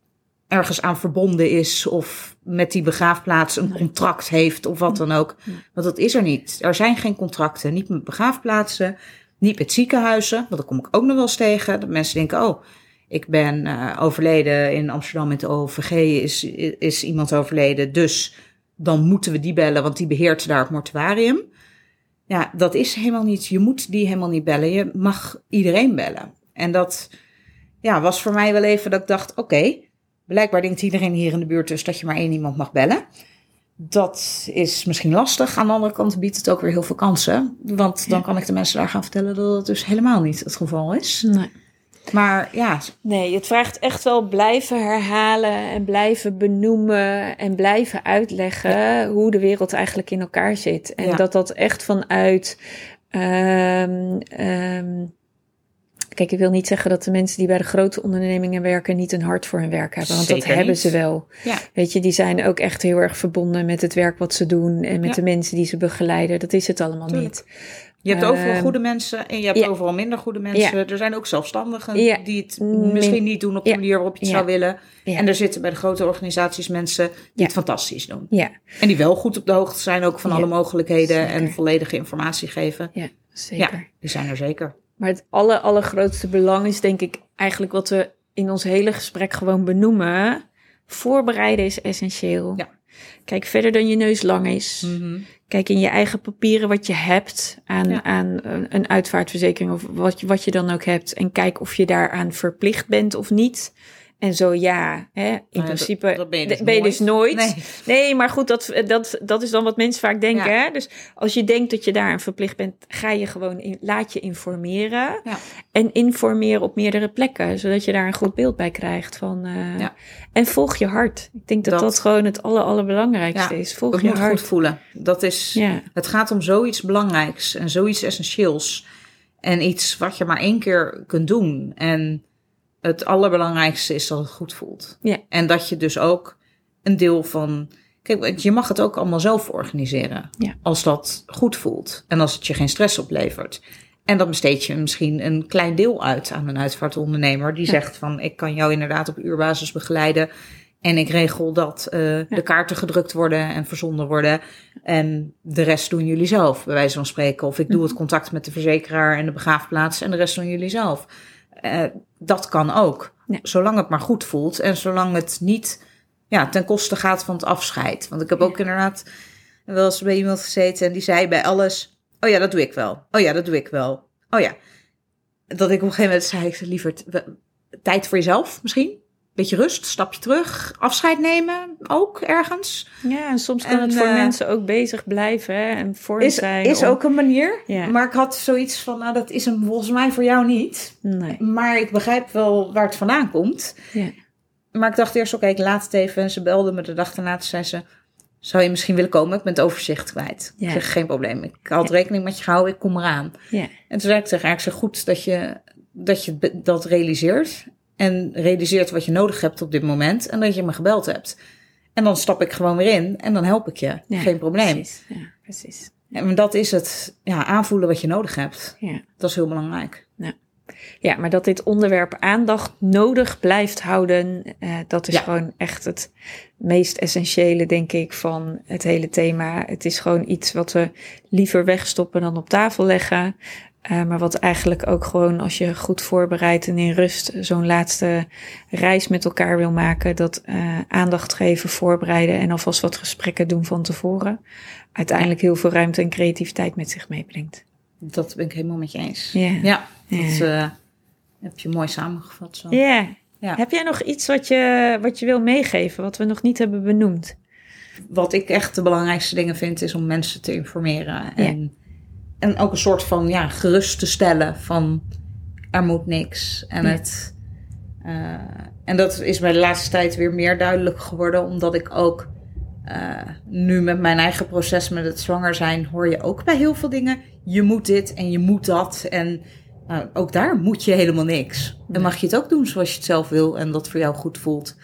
B: ergens aan verbonden is of met die begraafplaats een contract heeft of wat dan ook. Want dat is er niet. Er zijn geen contracten, niet met begraafplaatsen, niet met ziekenhuizen, want dat kom ik ook nog wel eens tegen. Dat mensen denken, oh, ik ben eh, overleden in Amsterdam met de OVG, is, is iemand overleden, dus dan moeten we die bellen, want die beheert daar het mortuarium. Ja, dat is helemaal niet, je moet die helemaal niet bellen, je mag iedereen bellen. En dat ja, was voor mij wel even dat ik dacht, oké, blijkbaar denkt iedereen hier in de buurt dus dat je maar één iemand mag bellen. Dat is misschien lastig. Aan de andere kant biedt het ook weer heel veel kansen. Want dan kan ik de mensen daar gaan vertellen dat het dus helemaal niet het geval is.
A: Nee.
B: Maar ja,
A: Nee, het vraagt echt wel blijven herhalen en blijven benoemen en blijven uitleggen hoe de wereld eigenlijk in elkaar zit. En
B: Ja.
A: dat dat echt vanuit. ehm, ehm, kijk, ik wil niet zeggen dat de mensen die bij de grote ondernemingen werken niet een hart voor hun werk hebben, want dat hebben
B: niet.
A: ze wel.
B: Ja.
A: Weet je, die zijn ook echt heel erg verbonden met het werk wat ze doen en met
B: Ja.
A: de mensen die ze begeleiden. Dat is het allemaal
B: Tuurlijk.
A: niet.
B: je hebt overal
A: Ehm,
B: goede mensen en je hebt
A: ja.
B: overal minder goede mensen. Er zijn ook zelfstandigen
A: Ja.
B: die het
A: Min-
B: misschien niet doen op de manier waarop je het zou willen. En er zitten bij de grote organisaties mensen die het fantastisch doen.
A: Ja,
B: En die wel goed op de hoogte zijn ook van alle mogelijkheden en volledige informatie geven.
A: ja, zeker.
B: Die zijn er zeker.
A: Maar het aller, allergrootste belang is denk ik eigenlijk wat we in ons hele gesprek gewoon benoemen. Voorbereiden is essentieel.
B: Ja.
A: Kijk verder dan je neus lang is. Kijk in je eigen papieren wat je hebt aan,
B: Ja.
A: aan een een uitvaartverzekering of wat, je- wat je dan ook hebt. En kijk of je daaraan verplicht bent of niet. En zo ja, hè, in
B: ja,
A: principe
B: dat- dat ben je dus
A: ben je dus nooit.
B: Nee.
A: Nee, maar goed, dat, dat, dat is dan wat mensen vaak denken.
B: Ja.
A: Hè? Dus als je denkt dat je daaraan verplicht bent, ga je gewoon in, laat je informeren.
B: Ja.
A: En informeren op meerdere plekken, zodat je daar een goed beeld bij krijgt. Van, eh. En volg je hart. Ik denk dat dat,
B: Dat-
A: gewoon het aller, allerbelangrijkste is. Volg je
B: moet
A: hart.
B: goed voelen. Dat is,
A: Ja.
B: Het gaat om zoiets belangrijks en zoiets essentieels. En iets wat je maar één keer kunt doen. En het allerbelangrijkste is dat het goed voelt.
A: Ja.
B: En dat je dus ook een deel van. Kijk, je mag het ook allemaal zelf organiseren.
A: Ja.
B: Als dat goed voelt. En als het je geen stress oplevert. En dan besteed je misschien een klein deel uit aan een uitvaartondernemer. Die
A: Ja.
B: zegt van ik kan jou inderdaad op uurbasis begeleiden. En ik regel dat eh, de kaarten gedrukt worden en verzonden worden. En de rest doen jullie zelf, bij wijze van spreken. Of ik doe
A: Mhm.
B: het contact met de verzekeraar en de begraafplaats en de rest doen jullie zelf. Eh, dat kan ook.
A: Ja.
B: Zolang het maar goed voelt en zolang het niet ja, ten koste gaat van het afscheid. Want ik heb ook inderdaad wel eens bij iemand gezeten en die zei bij alles... Oh ja, dat doe ik wel. Oh ja, dat doe ik wel. Oh ja. Dat ik op een gegeven moment zei, lieverd, we- tijd voor jezelf misschien? Beetje rust, stapje terug, afscheid nemen ook ergens.
A: ja, en soms kan
B: En,
A: het voor
B: eh,
A: mensen ook bezig blijven hè, en vorm
B: Is,
A: zijn.
B: is
A: om-
B: ook een manier.
A: Ja.
B: Maar ik had zoiets van, nou dat is hem volgens mij voor jou niet.
A: Nee.
B: Maar ik begrijp wel waar het vandaan komt.
A: Ja.
B: Maar ik dacht eerst, oké, ik laat het even. En ze belde me de dag daarna. Toen zei ze, zou je misschien willen komen? Ik ben het overzicht kwijt.
A: Ja.
B: Ik zeg, geen probleem. Ik had rekening met je gehouden, ik kom eraan.
A: Ja.
B: En toen zei ik tegen haar, ik zeg, goed dat je, dat, je dat realiseert. En realiseert wat je nodig hebt op dit moment. En dat je me gebeld hebt. En dan stap ik gewoon weer in en dan help ik je.
A: Ja,
B: geen probleem.
A: Precies. Ja, precies.
B: En dat is het, ja, aanvoelen wat je nodig hebt.
A: Ja.
B: Dat is heel belangrijk.
A: Ja, maar dat dit onderwerp aandacht nodig blijft houden, eh, dat is
B: Ja.
A: gewoon echt het meest essentiële, denk ik, van het hele thema. Het is gewoon iets wat we liever wegstoppen dan op tafel leggen. Eh, maar wat eigenlijk ook gewoon, als je goed voorbereid en in rust zo'n laatste reis met elkaar wil maken, dat eh, aandacht geven, voorbereiden en alvast wat gesprekken doen van tevoren, uiteindelijk heel veel ruimte en creativiteit met zich meebrengt.
B: Dat ben ik helemaal met je eens.
A: Ja.
B: Ja, dat eh, heb je mooi samengevat. Zo.
A: Ja. Heb jij nog iets wat je, wat je wil meegeven, wat we nog niet hebben benoemd?
B: Wat ik echt de belangrijkste dingen vind, is om mensen te informeren. En, en ook een soort van ja, gerust te stellen van er moet niks. En, het, eh, en dat is mij de laatste tijd weer meer duidelijk geworden, omdat ik ook eh, nu met mijn eigen proces met het zwanger zijn, hoor je ook bij heel veel dingen. Je moet dit en je moet dat. En nou, ook daar moet je helemaal niks. Dan mag je het ook doen zoals je het zelf wil en dat voor jou goed voelt.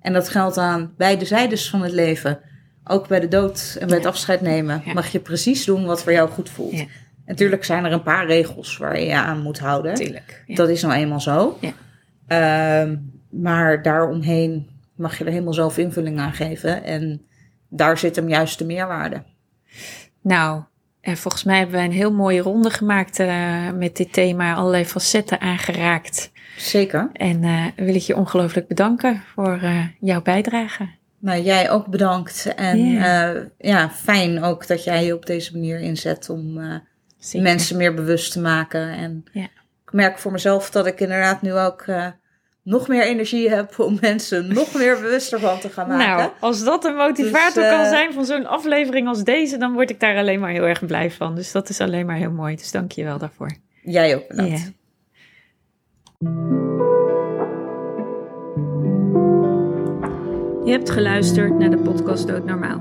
B: En dat geldt aan beide zijdes van het leven. Ook bij de dood en bij het afscheid nemen
A: Ja.
B: mag je precies doen wat voor jou goed voelt.
A: Ja.
B: Natuurlijk zijn er een paar regels waar je je aan moet houden.
A: Tuurlijk. Ja.
B: Dat is nou eenmaal zo.
A: Ja.
B: Ehm, maar daaromheen mag je er helemaal zelf invulling aan geven. En daar zit hem juist de meerwaarde.
A: Nou, en volgens mij hebben we een heel mooie ronde gemaakt eh, met dit thema, allerlei facetten aangeraakt.
B: Zeker.
A: En eh, wil ik je ongelooflijk bedanken voor eh, jouw bijdrage.
B: Nou, jij ook bedankt. En
A: Ja.
B: fijn ook dat jij je op deze manier inzet om
A: Zeker.
B: mensen meer bewust te maken. En
A: Ja.
B: ik merk voor mezelf dat ik inderdaad nu ook eh, nog meer energie heb om mensen nog meer bewuster van te gaan maken.
A: Nou, als dat een motivator
B: Dus, eh,
A: kan zijn van zo'n aflevering als deze, dan word ik daar alleen maar heel erg blij van. Dus dat is alleen maar heel mooi. Dus dank je wel daarvoor.
B: Jij ook bedankt.
A: Je hebt geluisterd naar de podcast Doodnormaal.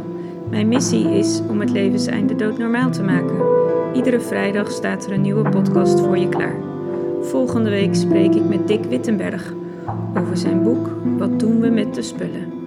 A: Mijn missie is om het levenseinde doodnormaal te maken. Iedere vrijdag staat er een nieuwe podcast voor je klaar. Volgende week spreek ik met Dick Wittenberg over zijn boek Wat doen we met de spullen?